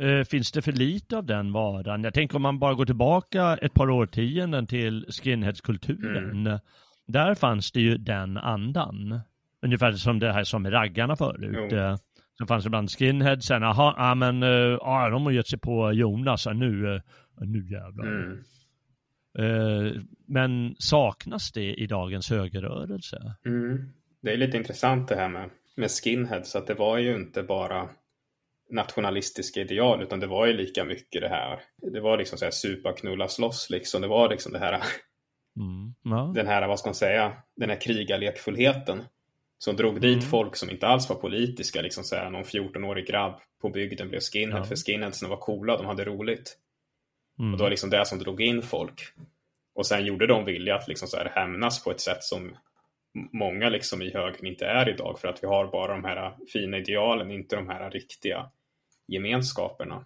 Eh, finns det för lite av den varan? Jag tänker om man bara går tillbaka ett par årtionden till skinheadskulturen. Mm. Där fanns det ju den andan. Ungefär som det här som raggarna förut. Eh, så fanns det bland skinheads, sen, jaha, ja men, ja de har gett sig på Jonas, nu, eh, nu jävlar. Mm. Men saknas det i dagens högerrörelse? Mm. det är lite intressant det här med, med skinheads, att det var ju inte bara nationalistiska ideal, utan det var ju lika mycket det här. Det var liksom så här supa, knulla, slåss liksom. Det var liksom det här, Mm. Ja. den här, vad ska man säga, den här krigarlekfullheten som drog dit Mm. folk som inte alls var politiska, liksom så här, någon 14-årig grabb på bygden blev skinhead, Ja. för skinheadsen var coola, de hade roligt. Mm. Och det var liksom det som drog in folk. Och sen gjorde de vilja att liksom så här hämnas på ett sätt som många liksom i högern inte är idag för att vi har bara de här fina idealen, inte de här riktiga gemenskaperna.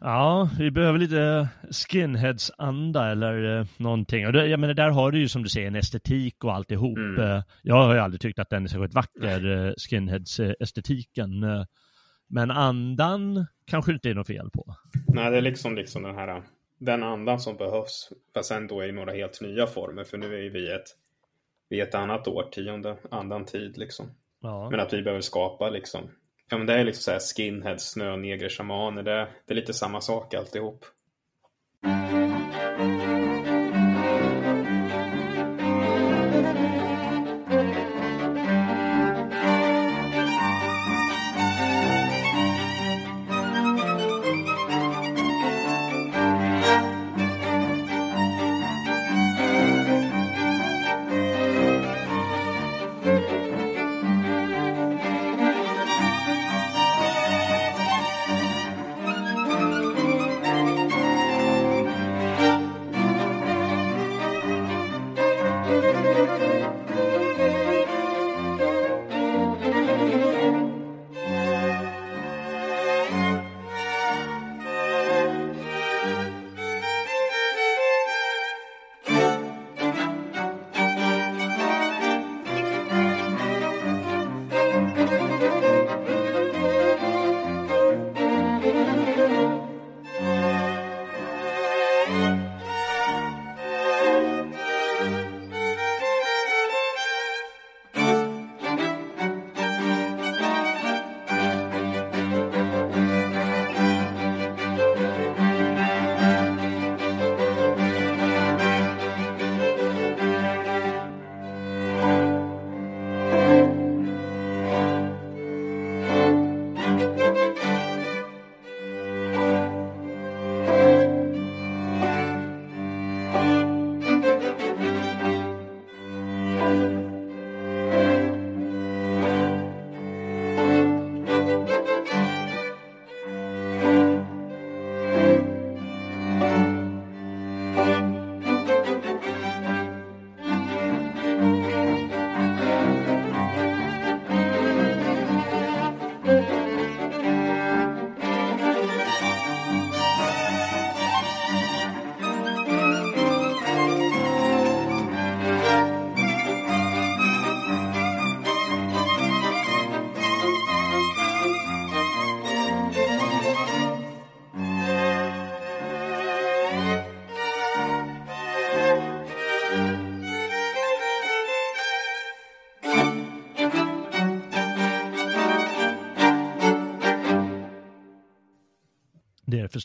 Ja, vi behöver lite skinheads-anda eller eh, någonting. Och det, jag menar, där har du ju som du säger en estetik och alltihop. Mm. Eh, jag har ju aldrig tyckt att den är särskilt vacker, eh, skinheads-estetiken. Men andan kanske inte är något fel på. Nej, det är liksom, liksom den här den andan som behövs, fast ändå i några helt nya former, för nu är vi ett, vi ett annat årtionde, annan tid liksom. Ja. Men att vi behöver skapa liksom, ja men det är liksom så här skinheads, snönegrer, shamaner, det, det är lite samma sak alltihop. Mm.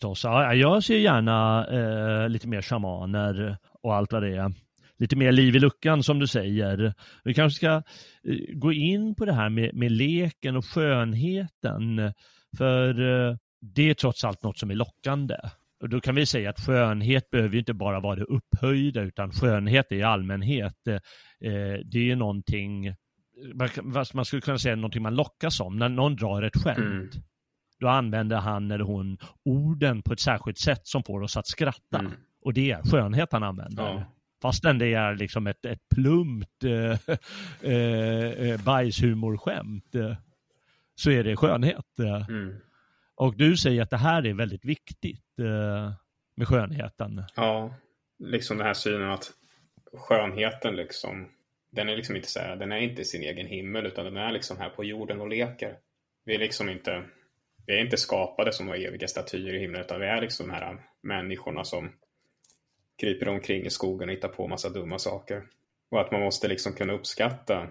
Förstås. Ja, jag ser gärna eh, lite mer shamaner och allt vad det är. Lite mer liv i luckan som du säger. Vi kanske ska eh, gå in på det här med, med leken och skönheten. För eh, det är trots allt något som är lockande. Och då kan vi säga att skönhet behöver ju inte bara vara det upphöjda utan skönhet i allmänhet. Eh, det är någonting, man skulle kunna säga någonting man lockas om. När någon drar ett skämt Mm då använder han eller hon orden på ett särskilt sätt som får oss att skratta. Mm. Och det är skönhet han använder. Ja. Fastän det är liksom ett, ett plumpt eh, eh, eh, bajshumorskämt eh, så är det skönhet. Eh. Mm. Och du säger att det här är väldigt viktigt eh, med skönheten. Ja, liksom den här synen att skönheten liksom, den är liksom inte så här, den är inte sin egen himmel utan den är liksom här på jorden och leker. Vi är liksom inte, vi är inte skapade som några eviga statyer i himlen utan vi är liksom de här människorna som kryper omkring i skogen och hittar på massa dumma saker. Och att man måste liksom kunna uppskatta,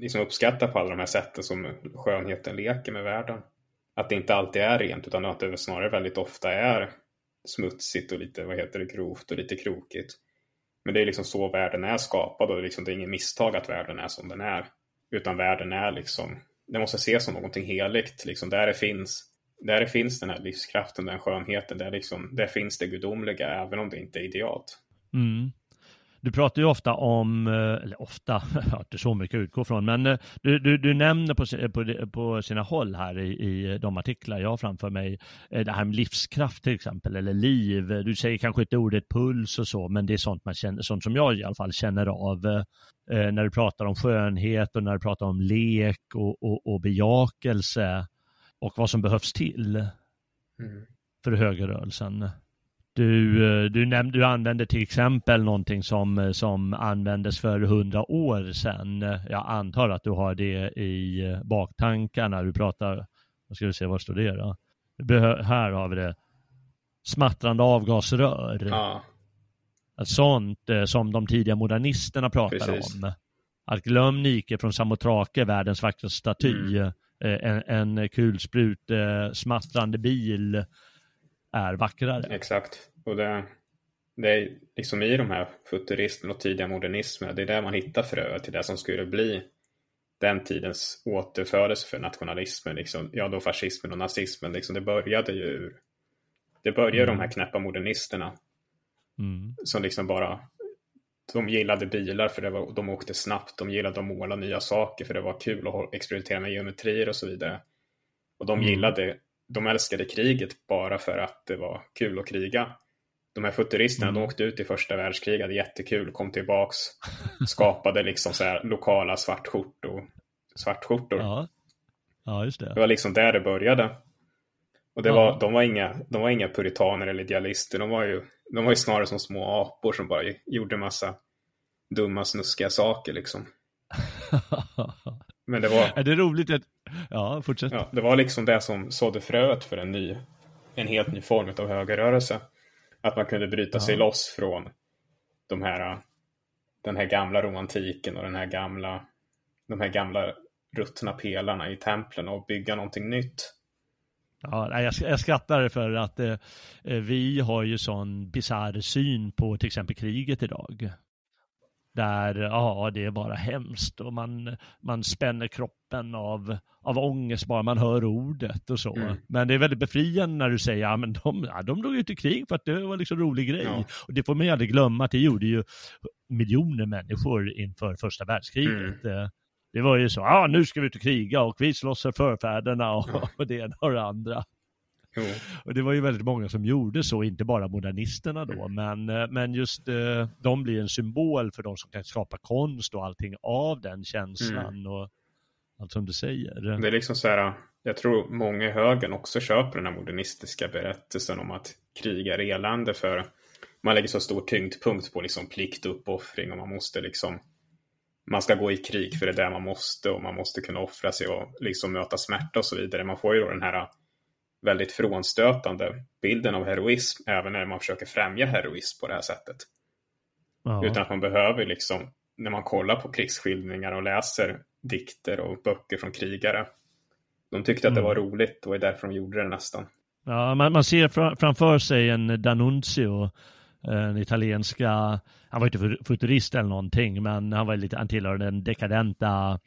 liksom uppskatta på alla de här sätten som skönheten leker med världen. Att det inte alltid är rent utan att det snarare väldigt ofta är smutsigt och lite, vad heter det, grovt och lite krokigt. Men det är liksom så världen är skapad och liksom, det är inget misstag att världen är som den är. Utan världen är liksom, det måste ses som någonting heligt. Liksom, där det finns där det finns den här livskraften, den skönheten, där, liksom, där finns det gudomliga, även om det inte är idealt. Mm. Du pratar ju ofta om, eh, eller ofta, jag har inte så mycket att utgå från, men eh, du, du, du nämner på, på, på sina håll här i, i de artiklar jag har framför mig, eh, det här med livskraft till exempel, eller liv. Du säger kanske inte ordet puls och så, men det är sånt, man känner, sånt som jag i alla fall känner av när du pratar om skönhet och när du pratar om lek och, och, och bejakelse och vad som behövs till mm. för högerrörelsen. Du, eh, du, nämnde, du använde till exempel någonting som, eh, som användes för hundra år sedan. Jag antar att du har det i eh, baktankarna. Du pratar, vad ska vi se, var står det då? Här har vi det. Smattrande avgasrör. Ja. Sånt som de tidiga modernisterna pratar Precis. om. Att glöm Nike från Samotrake, världens vackraste staty. Mm. En, en kulsprut, smattrande bil är vackrare. Exakt. Och det, det är liksom i de här futurismen och tidiga modernismen, det är där man hittar fröet till det som skulle bli den tidens återfödelse för nationalismen, liksom, ja då fascismen och nazismen, liksom, det började ju det började mm. de här knäppa modernisterna mm. som liksom bara de gillade bilar för det var, de åkte snabbt, de gillade att måla nya saker för det var kul att experimentera med geometrier och så vidare. Och de mm. gillade de älskade kriget bara för att det var kul att kriga. De här futuristerna, mm. de åkte ut i första världskriget, hade jättekul, kom tillbaks, skapade liksom så här lokala svartskjortor. svartskjortor. Ja. ja, just det. Det var liksom där det började. Och det ja. var, de, var inga, de var inga puritaner eller idealister, de var, ju, de var ju snarare som små apor som bara gjorde massa dumma snuskiga saker liksom. Men det var... Är det roligt att... Ja, fortsätt. Ja, det var liksom det som sådde fröet för en ny, en helt ny form av högerrörelse. Att man kunde bryta ja. sig loss från de här, den här gamla romantiken och den här gamla, de här gamla ruttna pelarna i templen och bygga någonting nytt. Ja, jag, jag skrattar för att eh, vi har ju sån bisarr syn på till exempel kriget idag. Där, ja, det är bara hemskt och man, man spänner kroppen av, av ångest bara man hör ordet och så. Mm. Men det är väldigt befriande när du säger, ja men de, ja, de drog ut i krig för att det var liksom en rolig grej. Ja. Och det får man ju aldrig glömma att det gjorde ju miljoner människor inför första världskriget. Mm. Eh, det var ju så, ja ah, nu ska vi ut och kriga och vi slåss för förfäderna och, ja. och det ena och det andra. Och det var ju väldigt många som gjorde så, inte bara modernisterna då, mm. men, eh, men just eh, de blir en symbol för de som kan skapa konst och allting av den känslan mm. och allt som du säger. Det är liksom så här, jag tror många i högern också köper den här modernistiska berättelsen om att krig är elände för man lägger så stor tyngdpunkt på liksom plikt och uppoffring och man måste liksom man ska gå i krig för det är där man måste och man måste kunna offra sig och liksom möta smärta och så vidare. Man får ju då den här väldigt frånstötande bilden av heroism även när man försöker främja heroism på det här sättet. Ja. Utan att man behöver liksom, när man kollar på krigsskildringar och läser dikter och böcker från krigare. De tyckte att det mm. var roligt och är därför de gjorde det nästan. Ja, man, man ser framför sig en D'Annunzio, en italienska, han var inte futurist eller någonting, men han var lite, han tillhörde den dekadenta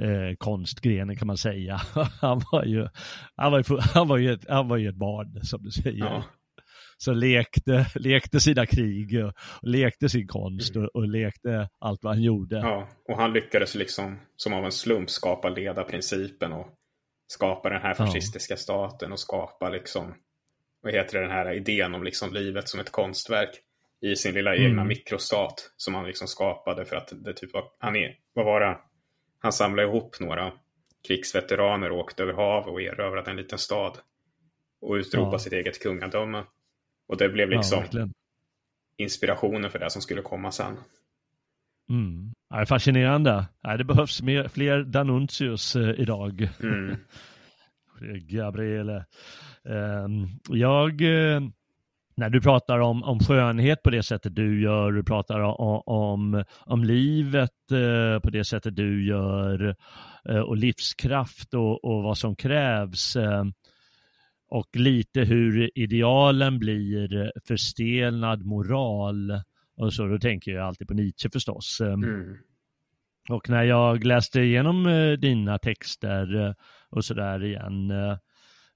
eh, konstgrenen kan man säga. han var ju, han var ju, han var ju, ett, han var ju ett barn som du säger. Ja. Så lekte, lekte sina krig och, lekte sin konst och, och, lekte allt vad han gjorde. Ja, och han lyckades liksom som av en slump skapa ledarprincipen och skapa den här fascistiska ja. staten och skapa liksom, vad heter det, den här idén om liksom livet som ett konstverk i sin lilla mm. egna mikrostat som han liksom skapade för att det typ var, han är, vad var det, han samlade ihop några krigsveteraner och åkte över havet och erövrade en liten stad. Och utropade ja. sitt eget kungadöme. Och det blev liksom ja, inspirationen för det som skulle komma sen. Mm. Ja, fascinerande. Ja, det behövs mer, fler Danuntius eh, idag. Mm. Gabriele. Um, jag eh, när du pratar om, om skönhet på det sättet du gör, du pratar om, om, om livet eh, på det sättet du gör eh, och livskraft och, och vad som krävs eh, och lite hur idealen blir förstelnad moral och så, då tänker jag alltid på Nietzsche förstås. Eh, mm. Och när jag läste igenom eh, dina texter eh, och sådär igen,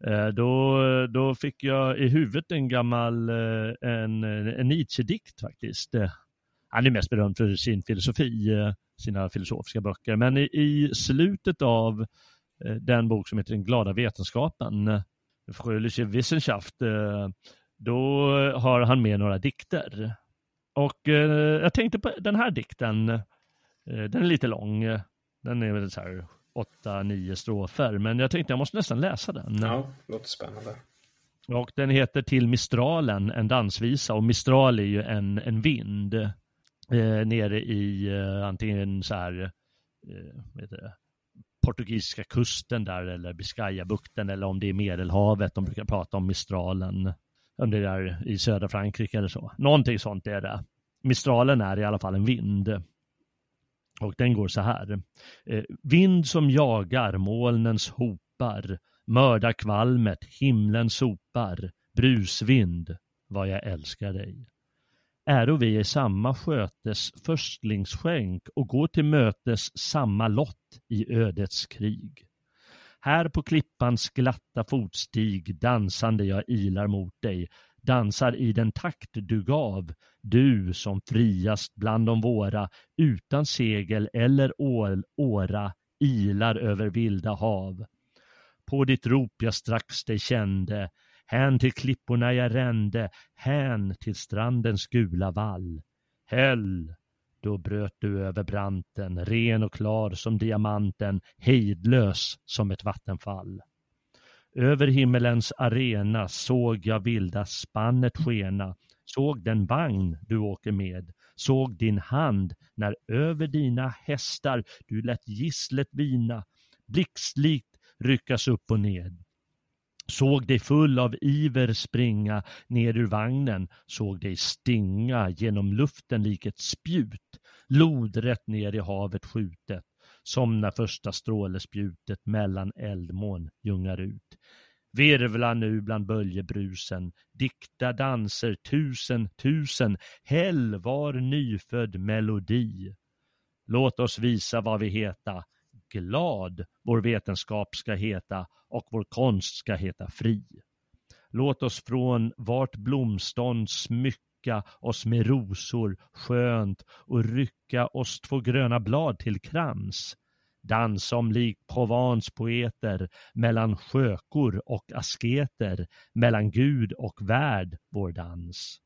Eh, då, då fick jag i huvudet en gammal eh, en, eh, en Nietzsche-dikt faktiskt. Han är mest berömd för sin filosofi, sina filosofiska böcker, men i, i slutet av den bok som heter Den glada vetenskapen, Fröhliche Wissenschaft, då har han med några dikter. Och jag tänkte på den här dikten, den är lite lång. Den är väl så här åtta, nio strofer. Men jag tänkte jag måste nästan läsa den. Ja, låter spännande. Och den heter Till Mistralen, en dansvisa. Och Mistral är ju en, en vind eh, nere i eh, antingen så här, eh, det, portugisiska kusten där eller Biscayabukten eller om det är Medelhavet. De brukar prata om Mistralen. Om det är där i södra Frankrike eller så. Någonting sånt är det. Mistralen är i alla fall en vind. Och den går så här. Eh, vind som jagar molnens hopar, mördar kvalmet, himlen sopar, brusvind, vad jag älskar dig. Äro vi i samma skötes förstlingsskänk och går till mötes samma lott i ödets krig. Här på klippans glatta fotstig dansande jag ilar mot dig, dansar i den takt du gav, du som friast bland de våra, utan segel eller ål, åra, ilar över vilda hav. På ditt rop jag strax dig kände, hän till klipporna jag rände, hän till strandens gula vall. Häll, då bröt du över branten, ren och klar som diamanten, hejdlös som ett vattenfall. Över himmelens arena såg jag vilda spannet skena, såg den vagn du åker med, såg din hand när över dina hästar du lät gisslet vina, blixtlikt ryckas upp och ned. Såg dig full av iver springa ner ur vagnen, såg dig stinga genom luften lik ett spjut, lodrätt ner i havet skjutet som när första strålespjutet mellan eldmån ljungar ut. Virvla nu bland böljebrusen, dikta danser tusen, tusen, häll var nyfödd melodi. Låt oss visa vad vi heta, glad vår vetenskap ska heta och vår konst ska heta fri. Låt oss från vart blomstånd smycka oss med rosor skönt och rycka oss två gröna blad till krans. Dans om lik Provence poeter mellan skökor och asketer, mellan Gud och värld vår dans.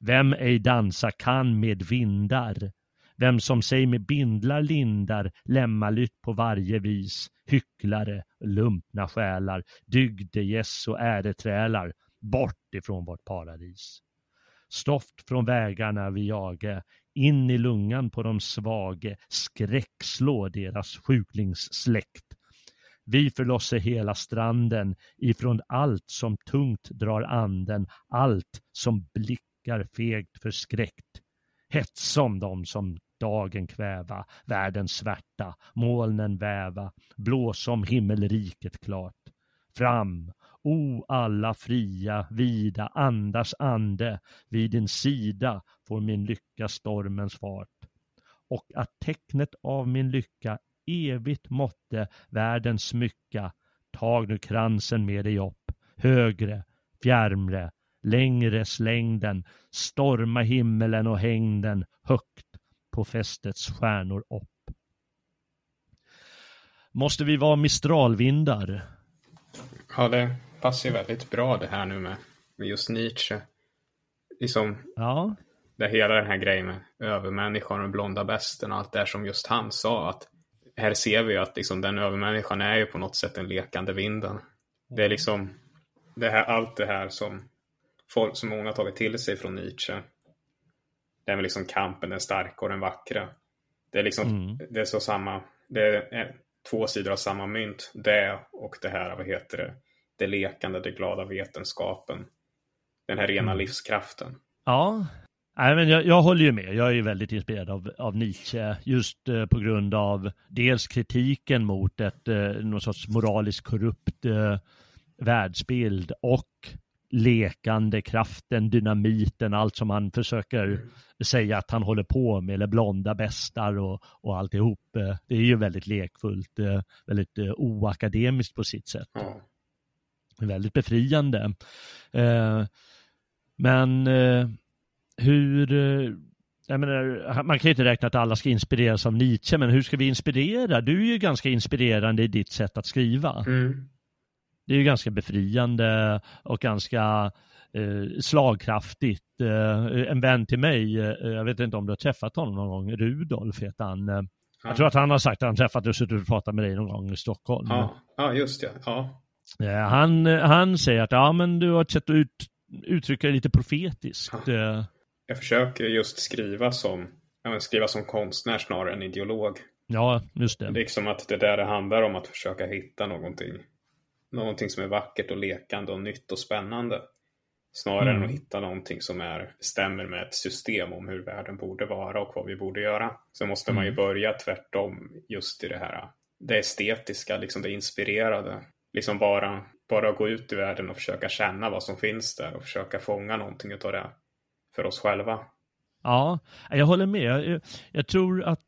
Vem ej dansa kan med vindar, vem som sig med bindlar lindar, lämmalytt på varje vis, hycklare, lumpna själar, dygdegäss och äreträlar, bort ifrån vårt paradis. Stoft från vägarna vi jaga, in i lungan på de svage, skräckslå deras sjuklingssläkt. Vi förlosser hela stranden ifrån allt som tungt drar anden, allt som blickar fegt förskräckt. Hetsom dem som dagen kväva, världens svärta, molnen väva, blåsom himmelriket klart. Fram, O alla fria, vida andars ande, vid din sida får min lycka stormens fart. Och att tecknet av min lycka evigt måtte världen smycka, tag nu kransen med dig upp, högre, fjärmre, längre släng den storma himmelen och häng den högt på fästets stjärnor upp. Måste vi vara mistralvindar? Ja, det passar ju väldigt bra det här nu med, med just Nietzsche. Liksom, ja. det hela den här grejen med övermänniskan och blonda besten och allt det som just han sa att här ser vi ju att liksom, den övermänniskan är ju på något sätt den lekande vinden. Det är liksom det här, allt det här som folk som många har tagit till sig från Nietzsche. Det är liksom kampen, den starka och den vackra. Det är liksom, mm. det är så samma, det är två sidor av samma mynt. Det och det här, vad heter det, det lekande, det glada vetenskapen. Den här rena mm. livskraften. Ja, Nej, men jag, jag, håller ju med. Jag är ju väldigt inspirerad av, av Nietzsche just eh, på grund av dels kritiken mot ett, eh, någon sorts moraliskt korrupt eh, världsbild och lekande kraften, dynamiten, allt som han försöker Mm. säga att han håller på med, eller blonda bästar och, och alltihop. Eh, Det är ju väldigt lekfullt, eh, väldigt eh, oakademiskt på sitt sätt. Väldigt befriande. Men hur, jag menar, man kan ju inte räkna att alla ska inspireras av Nietzsche, men hur ska vi inspirera? Du är ju ganska inspirerande i ditt sätt att skriva. Mm. Det är ju ganska befriande och ganska eh, slagkraftigt. Eh, en vän till mig, eh, jag vet inte om du har träffat honom någon gång, Rudolf heter han. Eh, Jag tror att han har sagt att han träffat dig och suttit och pratat med dig någon gång i Stockholm. Ja, ja just det. Ja. Eh, Han, han säger att ja, men du har ett sätt att ut, uttrycka dig lite profetiskt. Eh, Jag försöker just skriva som, ja, skriva som konstnär snarare än ideolog. Ja, just det. Liksom att det där det handlar om att försöka hitta någonting. Någonting som är vackert och lekande och nytt och spännande. Snarare Mm. än att hitta någonting som är, stämmer med ett system om hur världen borde vara och vad vi borde göra. Så måste man ju Mm. börja tvärtom just i det här, det estetiska, liksom det inspirerade. Liksom bara, bara gå ut i världen och försöka känna vad som finns där och försöka fånga någonting utav det för oss själva. Ja, jag håller med. Jag, jag tror att,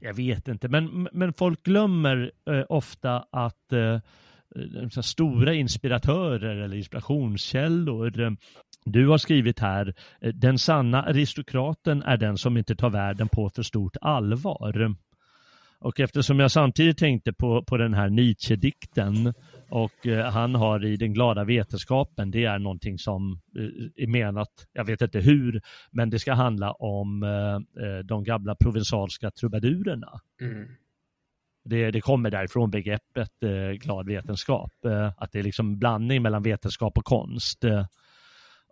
jag vet inte, men, men folk glömmer eh, ofta att eh, Eh, stora inspiratörer eller inspirationskällor, du har skrivit här, eh, den sanna aristokraten är den som inte tar världen på för stort allvar. Och eftersom jag samtidigt tänkte på, på den här Nietzsche-dikten och eh, han har i Den glada vetenskapen, det är någonting som eh, är menat, jag vet inte hur, men det ska handla om eh, eh de gamla provinsalska trubadurerna. Mm. Det, det kommer därifrån begreppet eh, glad vetenskap, eh, att det är liksom en blandning mellan vetenskap och konst. Eh,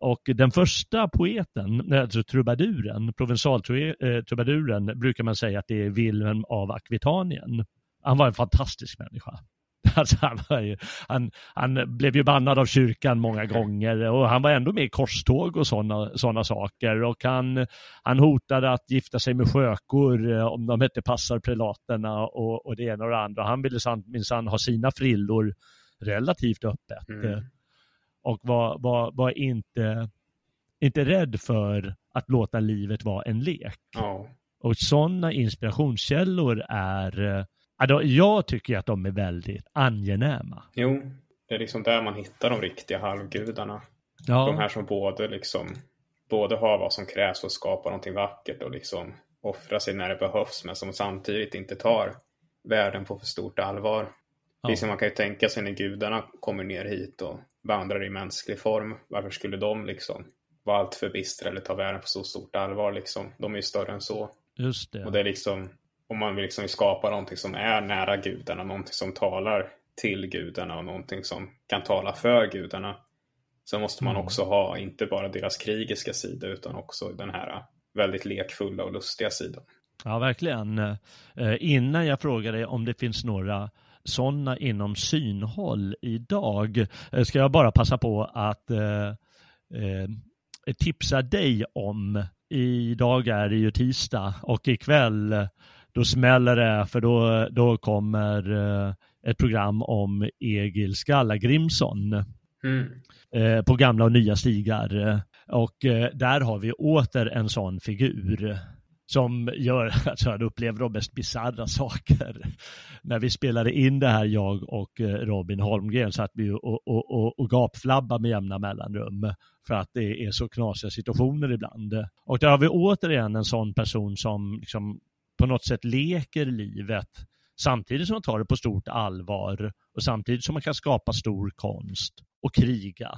och den första poeten, eh, alltså trubaduren, provinsaltrubaduren, eh, brukar man säga att det är Wilhelm av Akvitanien. Han var en fantastisk människa. Alltså han, var ju, han, han blev ju bannad av kyrkan många gånger och han var ändå med i korståg och sådana såna saker. Och han, han hotade att gifta sig med sjökor eh, om de inte passar prelaterna och, och det ena och det andra. Han ville san- minsann ha sina frillor relativt öppet. Mm. Eh, Och var, var, var inte, inte rädd för att låta livet vara en lek. Ja. Och sådana inspirationskällor är, eh, jag tycker att de är väldigt angenäma. Jo, det är liksom där man hittar de riktiga halvgudarna. Ja, De här som både liksom både har vad som krävs för att skapa någonting vackert och liksom offra sig när det behövs men som samtidigt inte tar världen på för stort allvar. Ja. Liksom man kan ju tänka sig när gudarna kommer ner hit och vandrar i mänsklig form. Varför skulle de liksom vara allt för bistra eller ta världen på så stort allvar liksom? De är ju större än så. just det. Och det är liksom, om man vill liksom skapa någonting som är nära gudarna, någonting som talar till gudarna och någonting som kan tala för gudarna. Så måste man Mm. också ha, inte bara deras krigiska sida, utan också den här väldigt lekfulla och lustiga sidan. Ja, verkligen. Eh, innan jag frågar dig om det finns några sådana inom synhåll idag, eh, ska jag bara passa på att eh, tipsa dig om, idag är det ju tisdag och ikväll då smäller det för då, då kommer eh, ett program om Egil Skallagrimsson Mm. eh, på gamla och nya stigar. Och eh, där har vi åter en sån figur som gör att han upplever de mest bisarra saker. När vi spelade in det här, jag och Robin Holmgren, satt vi och, och, och, och gapflabbade med jämna mellanrum för att det är så knasiga situationer ibland. Och där har vi återigen en sån person som liksom på något sätt leker livet samtidigt som man tar det på stort allvar och samtidigt som man kan skapa stor konst och kriga.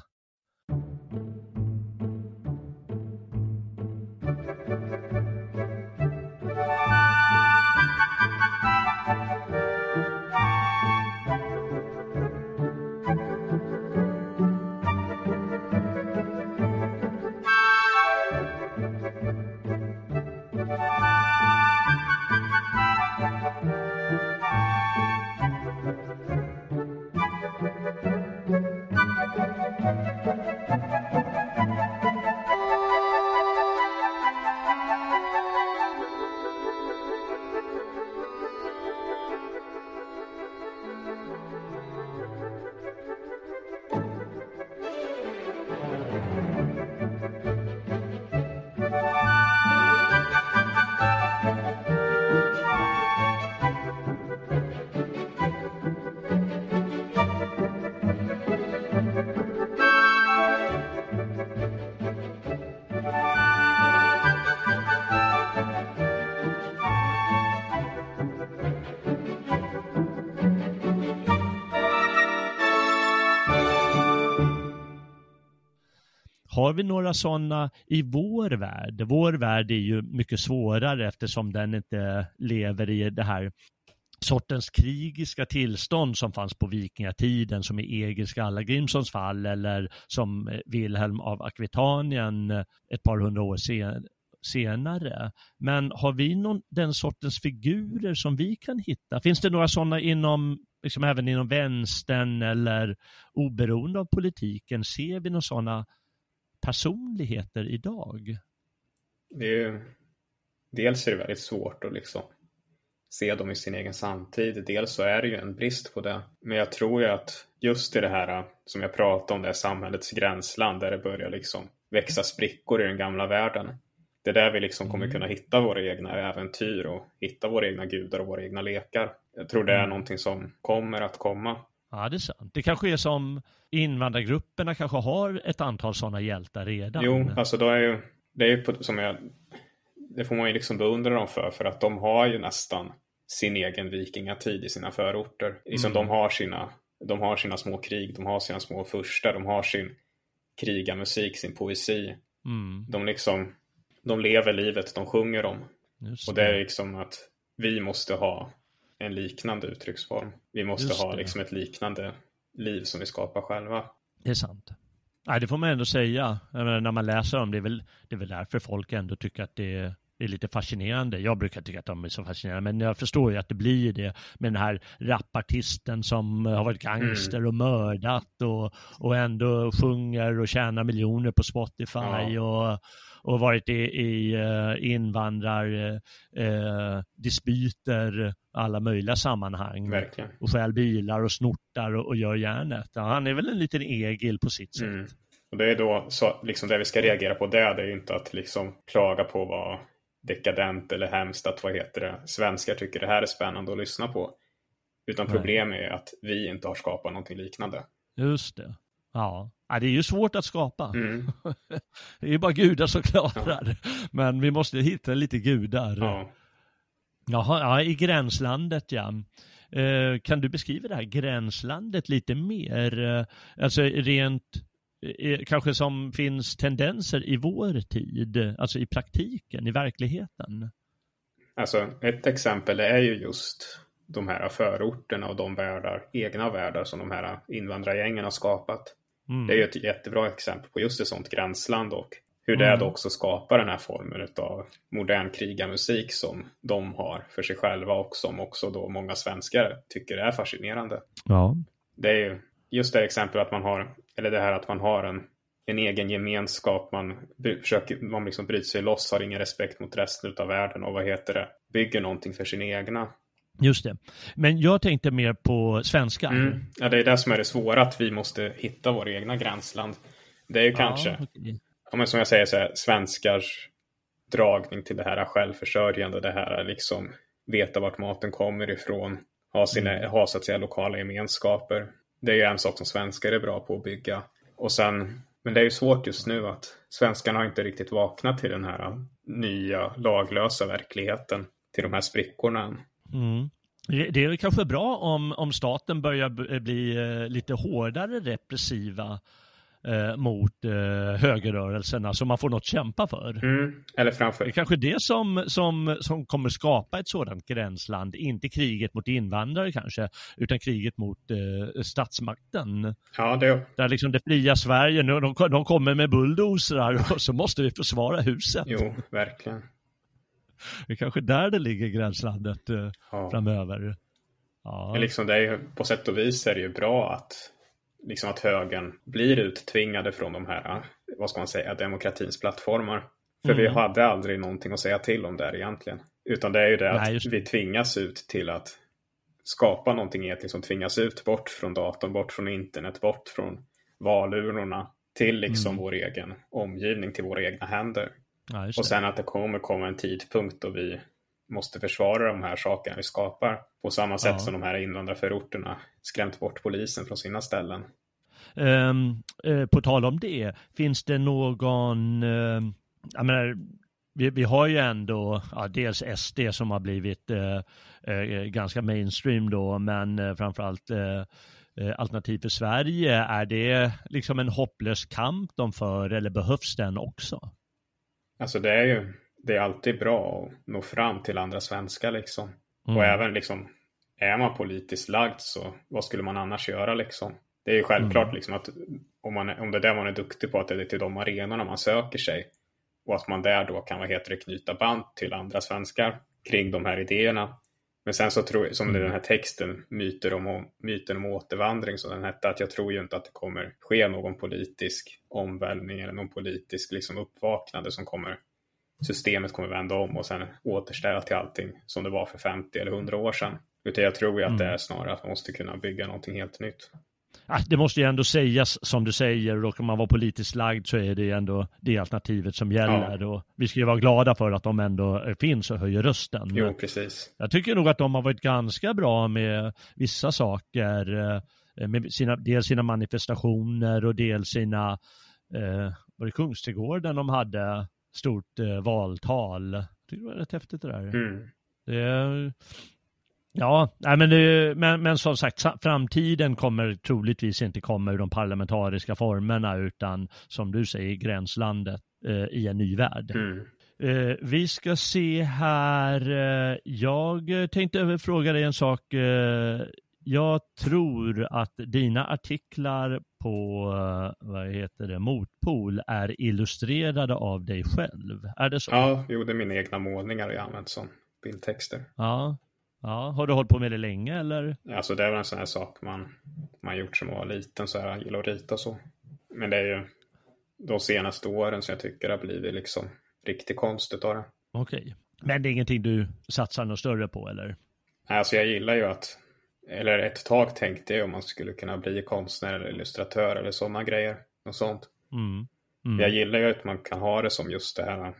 Har vi några sådana i vår värld? Vår värld är ju mycket svårare eftersom den inte lever i det här sortens krigiska tillstånd som fanns på vikingatiden som i Egil Skallagrimssons fall eller som Wilhelm av Akvitanien ett par hundra år sen, senare. Men har vi någon, den sortens figurer som vi kan hitta? Finns det några sådana inom, liksom även inom vänstern eller oberoende av politiken? Ser vi några sådana personligheter idag? Det är ju, dels är det väldigt svårt att liksom se dem i sin egen samtid. Dels så är det ju en brist på det. Men jag tror ju att just i det här som jag pratade om, det här samhällets gränsland där det börjar liksom växa sprickor i den gamla världen. Det är där vi liksom kommer mm. kunna hitta våra egna äventyr och hitta våra egna gudar och våra egna lekar. Jag tror det är mm. någonting som kommer att komma. Ja, det är sant. Det kanske är som invandrargrupperna kanske har ett antal sådana hjältar redan. Jo, alltså då är ju, det är ju på, som jag, det får man ju liksom beundra dem för, för att de har ju nästan sin egen vikingatid i sina förorter. Liksom mm. de har sina, de har sina små krig, de har sina små furstar, de har sin krigarmusik, sin poesi. Mm. De liksom, de lever livet de sjunger om. Just och det är liksom att vi måste ha en liknande uttrycksform. Vi måste Just ha det. liksom ett liknande liv som vi skapar själva. Det är sant. Nej, det får man ändå säga. Menar, när man läser om det, är väl, det är väl därför folk ändå tycker att det är är lite fascinerande. Jag brukar tycka att de är så fascinerande, men jag förstår ju att det blir det med den här rapartisten som har varit gangster mm. och mördat och, och ändå sjunger och tjänar miljoner på Spotify ja. och, och varit i, i uh, invandrardispyter, uh, alla möjliga sammanhang. Verkligen. Och stjäl bilar och snortar och, och gör järnet. Ja, han är väl en liten egil på sitt sätt. Mm. Och det är då så, liksom det vi ska reagera på det, det är ju inte att liksom klaga på vad dekadent eller hemskt att vad heter det, svenskar tycker det här är spännande att lyssna på. Utan problemet är att vi inte har skapat någonting liknande. Just det. Ja, ja det är ju svårt att skapa. Mm. det är ju bara gudar som klarar. Ja. Men vi måste hitta lite gudar. Ja. Jaha, ja, i gränslandet ja. Eh, kan du beskriva det här gränslandet lite mer? Eh, alltså rent kanske som finns tendenser i vår tid, alltså i praktiken, i verkligen? Alltså ett exempel är ju just de här förorterna och de världar, egna världar som de här invandrargängen har skapat. Mm. Det är ju ett jättebra exempel på just ett sånt gränsland och hur det mm. då också skapar den här formen av modern krigarmusik som de har för sig själva och som också då många svenskar tycker är fascinerande. Ja. Det är ju just det exempel att man har, eller det här att man har en, en egen gemenskap, man försöker, man liksom bryter sig loss, har ingen respekt mot resten av världen och vad heter det, bygger någonting för sin egna. Just det. Men jag tänkte mer på svenskar. Mm. Ja, det är det som är det svåra, att vi måste hitta vår egna gränsland. Det är ju ja, kanske, okay. ja, men som jag säger, så här, svenskars dragning till det här självförsörjande, det här liksom veta vart maten kommer ifrån, ha, sina, mm. ha så att säga lokala gemenskaper. Det är ju en sak som svenskar är bra på att bygga. Och sen, men det är ju svårt just nu att svenskarna har inte riktigt vaknat till den här äh, nya laglösa verkligheten, till de här sprickorna än. Mm. Det är kanske bra om, om staten börjar bli äh, lite hårdare repressiva eh, mot eh, högerrörelserna så man får något att kämpa för. Mm, eller framför. Det är kanske det som, som, som kommer skapa ett sådant gränsland, inte kriget mot invandrare kanske, utan kriget mot eh, statsmakten. Ja, det... Där liksom det fria Sverige, de, de kommer med bulldozrar och så måste vi försvara huset. Jo, verkligen. Det är kanske där det ligger gränslandet eh, ja. framöver. Ja. Liksom det är på sätt och vis är det ju bra att liksom att högern blir uttvingade från de här, vad ska man säga, demokratins plattformar. För mm. vi hade aldrig någonting att säga till om där egentligen. Utan det är ju det Nej, att vi tvingas ut till att skapa någonting etniskt som tvingas ut bort från datorn, bort från internet, bort från valurnorna till liksom mm. vår egen omgivning, till våra egna händer. Ja, och sen att det kommer komma en tidpunkt då vi måste försvara de här sakerna vi skapar. På samma sätt ja. som de här invandrarförorterna skrämt bort polisen från sina ställen. Um, uh, på tal om det, finns det någon, uh, jag menar, vi, vi, har ju ändå ja, dels SD som har blivit uh, ganska mainstream då, men framförallt eh, Alternativ för Sverige, är det liksom en hopplös kamp de för eller behövs den också? Alltså det är ju, det är alltid bra att nå fram till andra svenskar liksom. Mm. Och även liksom, är man politiskt lagd så vad skulle man annars göra liksom? Det är ju självklart mm. liksom att om, man, om det är det man är duktig på, att det är till de arenorna man söker sig. Och att man där då kan vad heter det, knyta band till andra svenskar kring de här idéerna. Men sen så tror jag, som mm. den här texten, myter om, myten om återvandring som den hette, att jag tror ju inte att det kommer ske någon politisk omvälvning eller någon politisk liksom uppvaknande som kommer systemet kommer vända om och sen återställa till allting som det var för 50 eller 100 år sedan. Utan jag tror ju att mm. det är snarare att man måste kunna bygga någonting helt nytt. Det måste ju ändå sägas som du säger, och om man var politiskt lagd så är det ändå det alternativet som gäller. Ja. Och vi ska ju vara glada för att de ändå finns och höjer rösten. Jo, precis. Jag tycker nog att de har varit ganska bra med vissa saker. Eh, med sina, dels sina manifestationer och dels sina, eh, var det Kungsträdgården de hade stort eh, valtal. Det var rätt häftigt det där. Mm. Det, Ja, nej men, det, men, men som sagt, framtiden kommer troligtvis inte komma ur de parlamentariska formerna utan som du säger gränslandet eh, i en ny värld. Mm. Eh, vi ska se här, eh, jag tänkte fråga dig en sak. Eh, jag tror att dina artiklar på, eh, vad heter det, Motpol är illustrerade av dig själv. Är det så? Ja, det är mina egna målningar jag använt som bildtexter. Ja, Ja, har du hållit på med det länge eller? Alltså det är väl en sån här sak man, man gjort som var liten så här, gillar att rita och så. Men det är ju de senaste åren som jag tycker har blivit liksom riktigt konstigt av det. Okej, men det är ingenting du satsar något större på eller? Alltså jag gillar ju att, eller ett tag tänkte jag om man skulle kunna bli konstnär eller illustratör eller sådana grejer. Och sånt. Mm. Mm. Jag gillar ju att man kan ha det som just det här,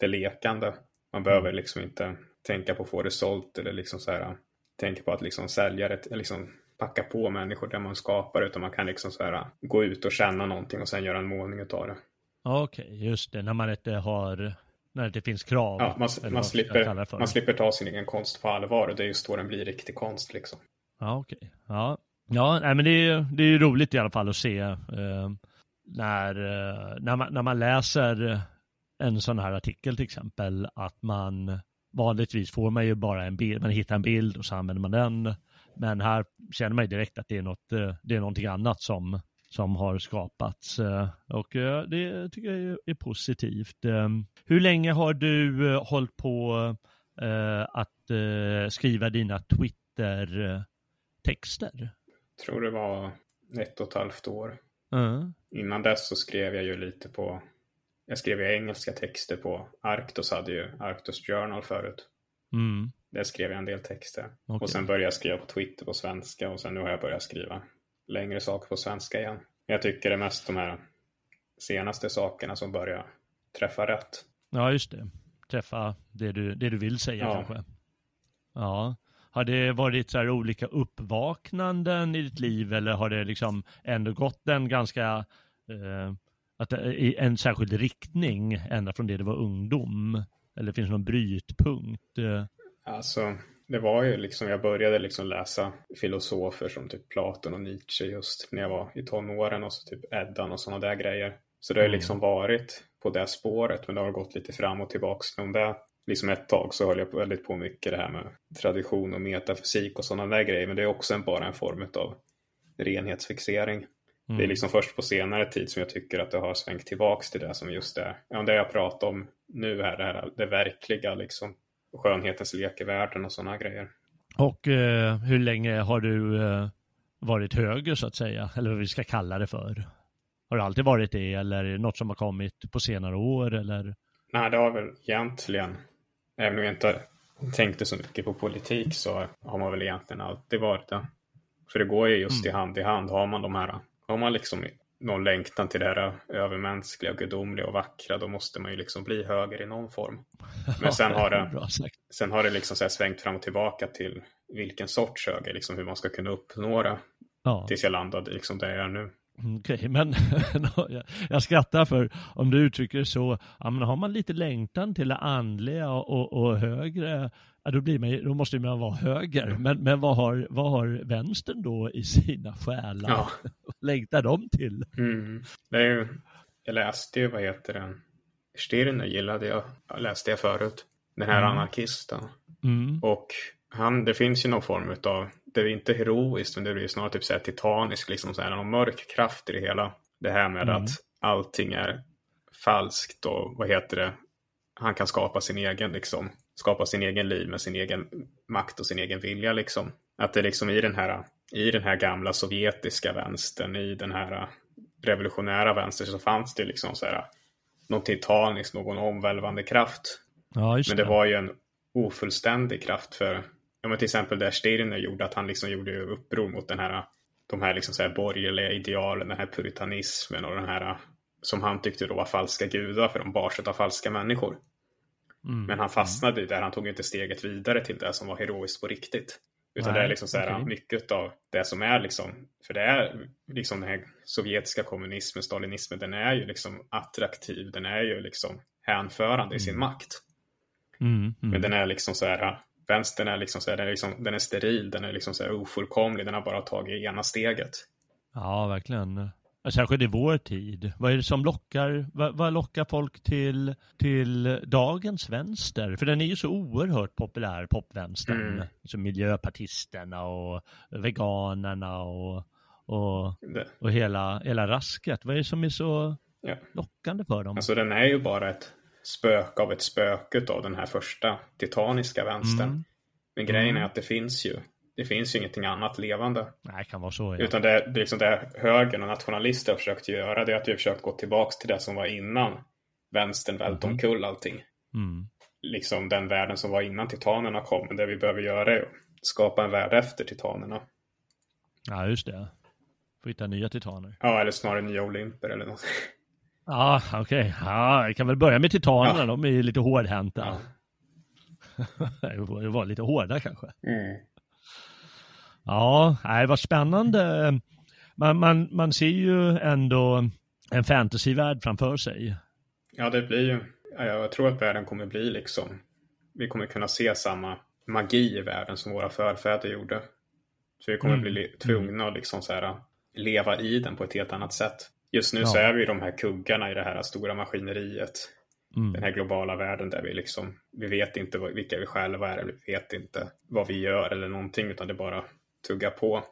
det lekande. Man behöver liksom inte tänka på att få det sålt eller liksom så här, tänka på att liksom sälja det, liksom packa på människor det man skapar utan man kan liksom så här, gå ut och känna någonting och sen göra en målning av det. Okej, okay, just det, när man inte har, när det finns krav. Ja, man, man slipper, man slipper ta sin egen konst på allvar och det är just då den blir riktig konst liksom. Ja, okej. Okay. Ja, ja nej, men det är, det är roligt i alla fall att se eh, när, eh, när, man, när man läser en sån här artikel till exempel, att man vanligtvis får man ju bara en bild, man hittar en bild och så använder man den. Men här känner man ju direkt att det är, något, eh, det är någonting annat som, som har skapats. Eh. Och eh, det tycker jag är positivt. Eh, hur länge har du hållit på att skriva dina Twitter Twitter-texter? Jag tror det var ett och ett halvt år. Mm. Innan dess så skrev jag ju lite på jag skrev ju engelska texter på Arctos, hade ju Arctos Journal förut. Mm. Där skrev jag en del texter. Okay. Och sen började jag skriva på Twitter på svenska och sen nu har jag börjat skriva längre saker på svenska igen. Jag tycker det är mest de här senaste sakerna som börjar träffa rätt. Ja, just det. Träffa det du, det du vill säga ja. kanske. Ja. Har det varit så här olika uppvaknanden i ditt liv eller har det liksom ändå gått en ganska eh, att i en särskild riktning ända från det det var ungdom? Eller finns det någon brytpunkt? Alltså, det var ju liksom, jag började liksom läsa filosofer som typ Platon och Nietzsche just när jag var i tonåren och så typ Eddan och sådana där grejer. Så det har mm. liksom varit på det spåret, men det har gått lite fram och tillbaks om det. Liksom ett tag så höll jag väldigt på mycket det här med tradition och metafysik och sådana där grejer, men det är också en, bara en form av renhetsfixering. Mm. Det är liksom först på senare tid som jag tycker att det har svängt tillbaks till det som just är, ja, det jag pratar om nu här, det, här, det verkliga liksom. Skönhetens lek i världen och sådana grejer. Och eh, hur länge har du eh, varit höger så att säga, eller vad vi ska kalla det för? Har det alltid varit det eller är det något som har kommit på senare år eller? Nej, det har väl egentligen, även om jag inte tänkte så mycket på politik så har man väl egentligen alltid varit det. För det går ju just mm. i hand i hand. Har man de här har man liksom någon längtan till det här övermänskliga, gudomliga och vackra, då måste man ju liksom bli höger i någon form. Men sen har det, sen har det liksom så svängt fram och tillbaka till vilken sorts höger, liksom hur man ska kunna uppnå det. Ja. Tills jag landade liksom där jag är nu. Okej, men jag skrattar för om du uttrycker så, ja, men har man lite längtan till det andliga och, och högre, ja, då, blir man, då måste man vara höger. Men, men vad, har, vad har vänstern då i sina själar? Ja. längtar de till? Mm. Det är jag läste ju, vad heter den, Stirner gillade jag, läste jag förut. Den här mm. anarkisten. Mm. Och han, det finns ju någon form av, det är inte heroiskt men det blir snarare typ så här titaniskt, liksom så här, någon mörk kraft i det hela. Det här med mm. att allting är falskt och vad heter det, han kan skapa sin egen liksom, skapa sin egen liv med sin egen makt och sin egen vilja liksom. Att det liksom i den här, i den här gamla sovjetiska vänstern, i den här revolutionära vänstern så fanns det liksom så här någon titanisk, någon omvälvande kraft. Ja, men det, det var ju en ofullständig kraft för ja, men till exempel där Stirner gjorde, att han liksom gjorde uppror mot den här, de här, liksom så här borgerliga idealen, den här puritanismen och den här som han tyckte då var falska gudar för de bars av falska människor. Mm. Men han fastnade mm. där, han tog inte steget vidare till det som var heroiskt på riktigt. Utan Nej, det är liksom så här, okay. mycket av det som är liksom, för det är liksom den här sovjetiska kommunismen, stalinismen, den är ju liksom attraktiv, den är ju liksom hänförande mm. i sin mm. makt. Mm, mm. Men den är liksom så här, vänstern är liksom så här, den är, liksom, den är steril, den är liksom så här ofullkomlig, den har bara tagit ena steget. Ja, verkligen. Särskilt i vår tid. Vad är det som lockar, vad, vad, lockar folk till, till dagens vänster? För den är ju så oerhört populär, popvänstern. Mm. Alltså miljöpartisterna och veganerna och, och, och hela, hela rasket. Vad är det som är så ja. lockande för dem? Alltså den är ju bara ett spöke av ett spöke av den här första titaniska vänstern. Mm. Men grejen mm. är att det finns ju det finns ju ingenting annat levande. Nej, det kan vara så. Ja. Utan det, det, liksom det högern och nationalister har försökt göra det är att vi har försökt gå tillbaka till det som var innan vänstern välte mm. omkull allting. Mm. Liksom den världen som var innan titanerna kom. Men det vi behöver göra är att skapa en värld efter titanerna. Ja, just det. Få hitta nya titaner. Ja, eller snarare nya olymper eller något. Ja, okej. Okay. Ja, jag kan väl börja med titanerna. Ja. De är lite hårdhänta. Ja. det var lite hårda kanske. Mm. Ja, det var spännande. Man, man, man ser ju ändå en fantasyvärld framför sig. Ja, det blir ju. Jag tror att världen kommer bli liksom. Vi kommer kunna se samma magi i världen som våra förfäder gjorde. Så vi kommer mm. bli tvungna att liksom så här, leva i den på ett helt annat sätt. Just nu ja. så är vi de här kuggarna i det här stora maskineriet. Mm. Den här globala världen där vi liksom, vi vet inte vilka vi själva är, eller vi vet inte vad vi gör eller någonting, utan det bara tugga på.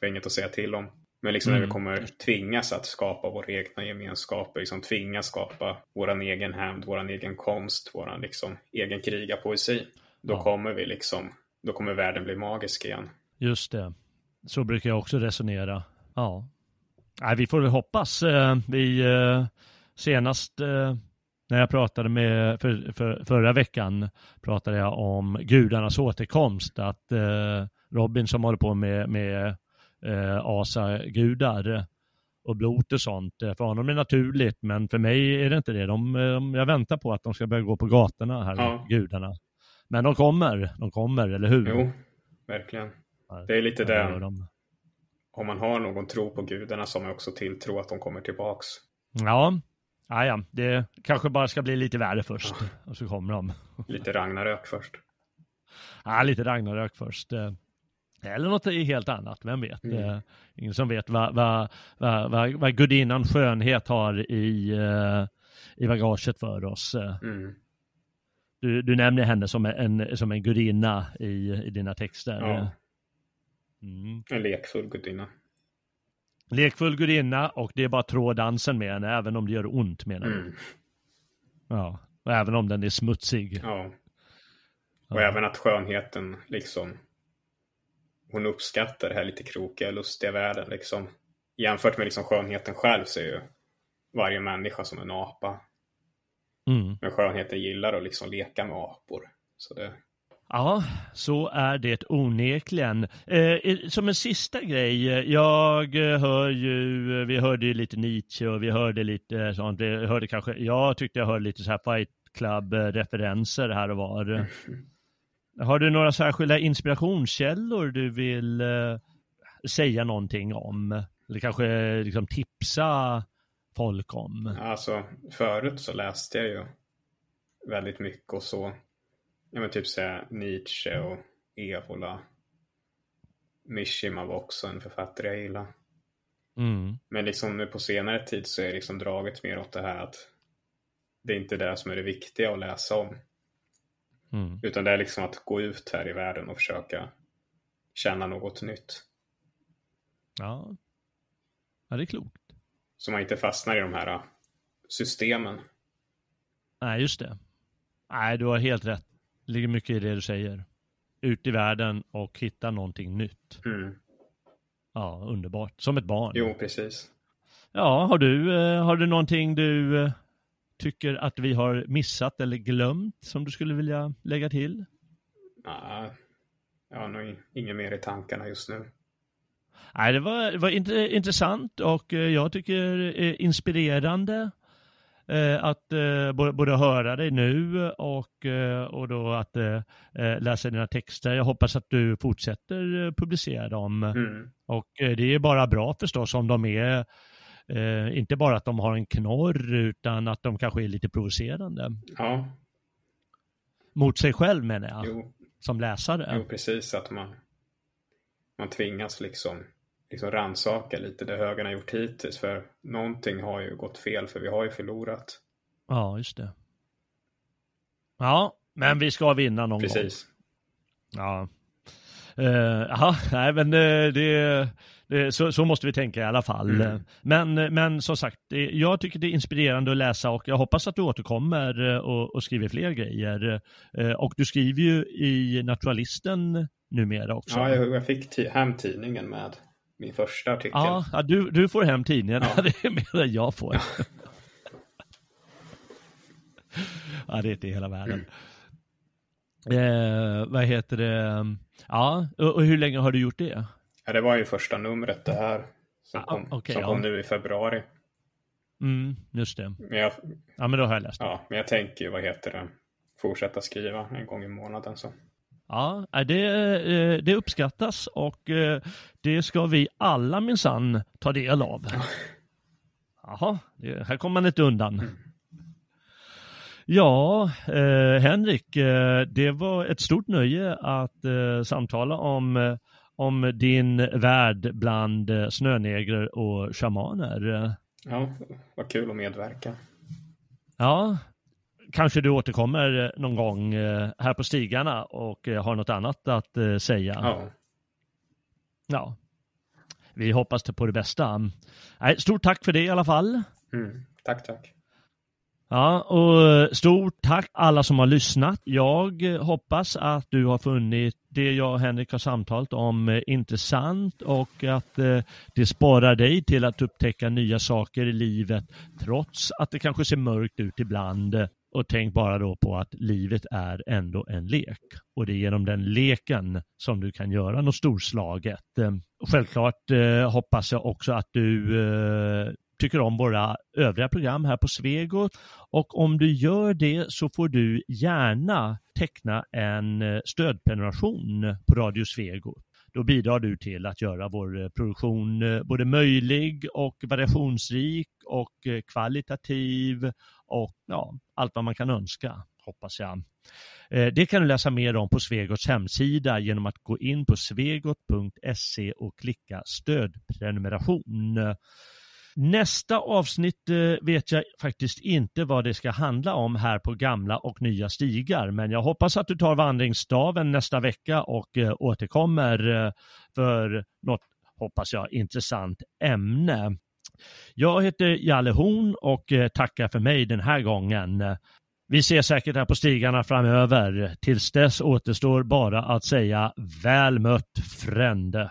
Vi har inget att säga till om. Men liksom mm. när vi mm. kommer tvingas att skapa vår egna gemenskap, liksom tvingas skapa vår egen hämnd, vår egen konst, vår liksom egen krigarpoesi. Då ja. kommer vi liksom, då kommer världen bli magisk igen. Just det. Så brukar jag också resonera. Ja. Nej, vi får väl hoppas. Eh, vi eh, senast eh, när jag pratade med, för, för, förra veckan pratade jag om gudarnas återkomst, att Robin som håller på med, med asagudar och blot och sånt. För honom är det naturligt, men för mig är det inte det. De, jag väntar på att de ska börja gå på gatorna här, ja. gudarna. Men de kommer, de kommer, eller hur? Jo, verkligen. Det är lite det. Om man har någon tro på gudarna som är också tilltro att de kommer tillbaks. Ja, ja. det kanske bara ska bli lite värre först. Ja. Och så kommer de. Lite Ragnarök först. Ja, lite Ragnarök först. Eh, eller något helt annat, vem vet? Mm. Eh, ingen som vet vad, vad, vad, vad, vad gudinnan skönhet har i, eh, i bagaget för oss. Mm. Du, du nämner henne som en, som en gudinna i, i dina texter. Ja. Mm. En lekfull gudinna. Lekfull gudinna och det är bara trådansen med henne, även om det gör ont menar du? Mm. Ja, och även om den är smutsig. Ja. Och ja. även att skönheten liksom hon uppskattar det här lite krokiga, lustiga världen. Liksom. Jämfört med liksom skönheten själv så är ju varje människa som en apa. Mm. Men skönheten gillar att liksom leka med apor. Så det... Ja, så är det onekligen. Eh, som en sista grej, jag hör ju, vi hörde ju lite Nietzsche och vi hörde lite sånt, vi hörde kanske, jag tyckte jag hörde lite så här Fight Club-referenser här och var. Mm. Har du några särskilda inspirationskällor du vill eh, säga någonting om? Eller kanske liksom tipsa folk om? Alltså förut så läste jag ju väldigt mycket och så. Ja men typ säga Nietzsche och Evola. Mishima var också en författare jag gillar. Mm. Men liksom nu på senare tid så är liksom draget mer åt det här att det är inte det som är det viktiga att läsa om. Mm. Utan det är liksom att gå ut här i världen och försöka känna något nytt. Ja. ja, det är klokt. Så man inte fastnar i de här systemen. Nej, just det. Nej, du har helt rätt. Ligger mycket i det du säger. Ut i världen och hitta någonting nytt. Mm. Ja, underbart. Som ett barn. Jo, precis. Ja, har du, eh, har du någonting du eh, tycker att vi har missat eller glömt som du skulle vilja lägga till? Nej, jag har nog inget mer i tankarna just nu. Nej, det var, det var int- intressant och eh, jag tycker inspirerande eh, att eh, både, höra dig nu och, eh, och då att eh, eh, läsa dina texter. Jag hoppas att du fortsätter eh, publicera dem. Mm. Och det är bara bra förstås om de är inte bara att de har en knorr utan att de kanske är lite provocerande. Ja, Mot sig själv menar jag, jo, som läsare. jo, precis. Att man, man tvingas liksom, liksom ransaka lite det högarna gjort hittills. För någonting har ju gått fel, för vi har ju förlorat. Ja, just det. Ja, men vi ska vinna någon gång. Precis. Ja. Uh, ja, nej men uh, det, det, så, så måste vi tänka i alla fall. Mm. Men, men som sagt, det, jag tycker det är inspirerande att läsa och jag hoppas att du återkommer uh, och, och skriver fler grejer. Uh, och du skriver ju i Naturalisten numera också. Ja, jag, jag fick hem tidningen med min första artikel. Ja, ja, du, du får hem tidningen. Ja. det är mer än jag får. ja, det är inte hela världen. Eh, vad heter det? Ja, och, och hur länge har du gjort det? Ja, det var ju första numret det här. Som Ah, kom, okej, som ja. kom nu i februari. Mm, just det. Men jag, Ja, men då har jag läst det. ja, men jag tänker ju, vad heter det, fortsätta skriva en gång i månaden. Så. Ja, nej, det, eh, det uppskattas och eh, det ska vi alla minsann ta del av. Jaha, här kommer man inte undan. Ja, eh, Henrik, eh, det var ett stort nöje att eh, samtala om, om din värld bland eh, snönegrer och shamaner. Ja, vad kul att medverka. Ja, kanske du återkommer eh, någon gång eh, här på stigarna och eh, har något annat att säga. Ja, Ja, vi hoppas på det bästa. Stort tack för det i alla fall. mm. tack, tack. Ja, och stort tack alla som har lyssnat. Jag hoppas att du har funnit det jag och Henrik har samtalat om intressant och att det sparar dig till att upptäcka nya saker i livet trots att det kanske ser mörkt ut ibland. Och tänk bara då på att livet är ändå en lek och det är genom den leken som du kan göra något storslaget. Eh, självklart eh, hoppas jag också att du eh, tycker om våra övriga program här på Svegot och om du gör det så får du gärna teckna en eh, stödprenumeration på Radio Svegot. Då bidrar du till att göra vår eh, produktion eh, både möjlig och variationsrik och eh, kvalitativ och ja, allt vad man kan önska, hoppas jag. Det kan du läsa mer om på Svegots hemsida genom att gå in på svegot.se och klicka stödprenumeration. Nästa avsnitt eh, vet jag faktiskt inte vad det ska handla om här på gamla och nya stigar, men jag hoppas att du tar vandringsstaven nästa vecka och eh, återkommer eh, för något, hoppas jag, intressant ämne. Jag heter Jalle Horn och tackar för mig den här gången. Vi ses säkert här på stigarna framöver. Tills dess återstår bara att säga väl mött frände.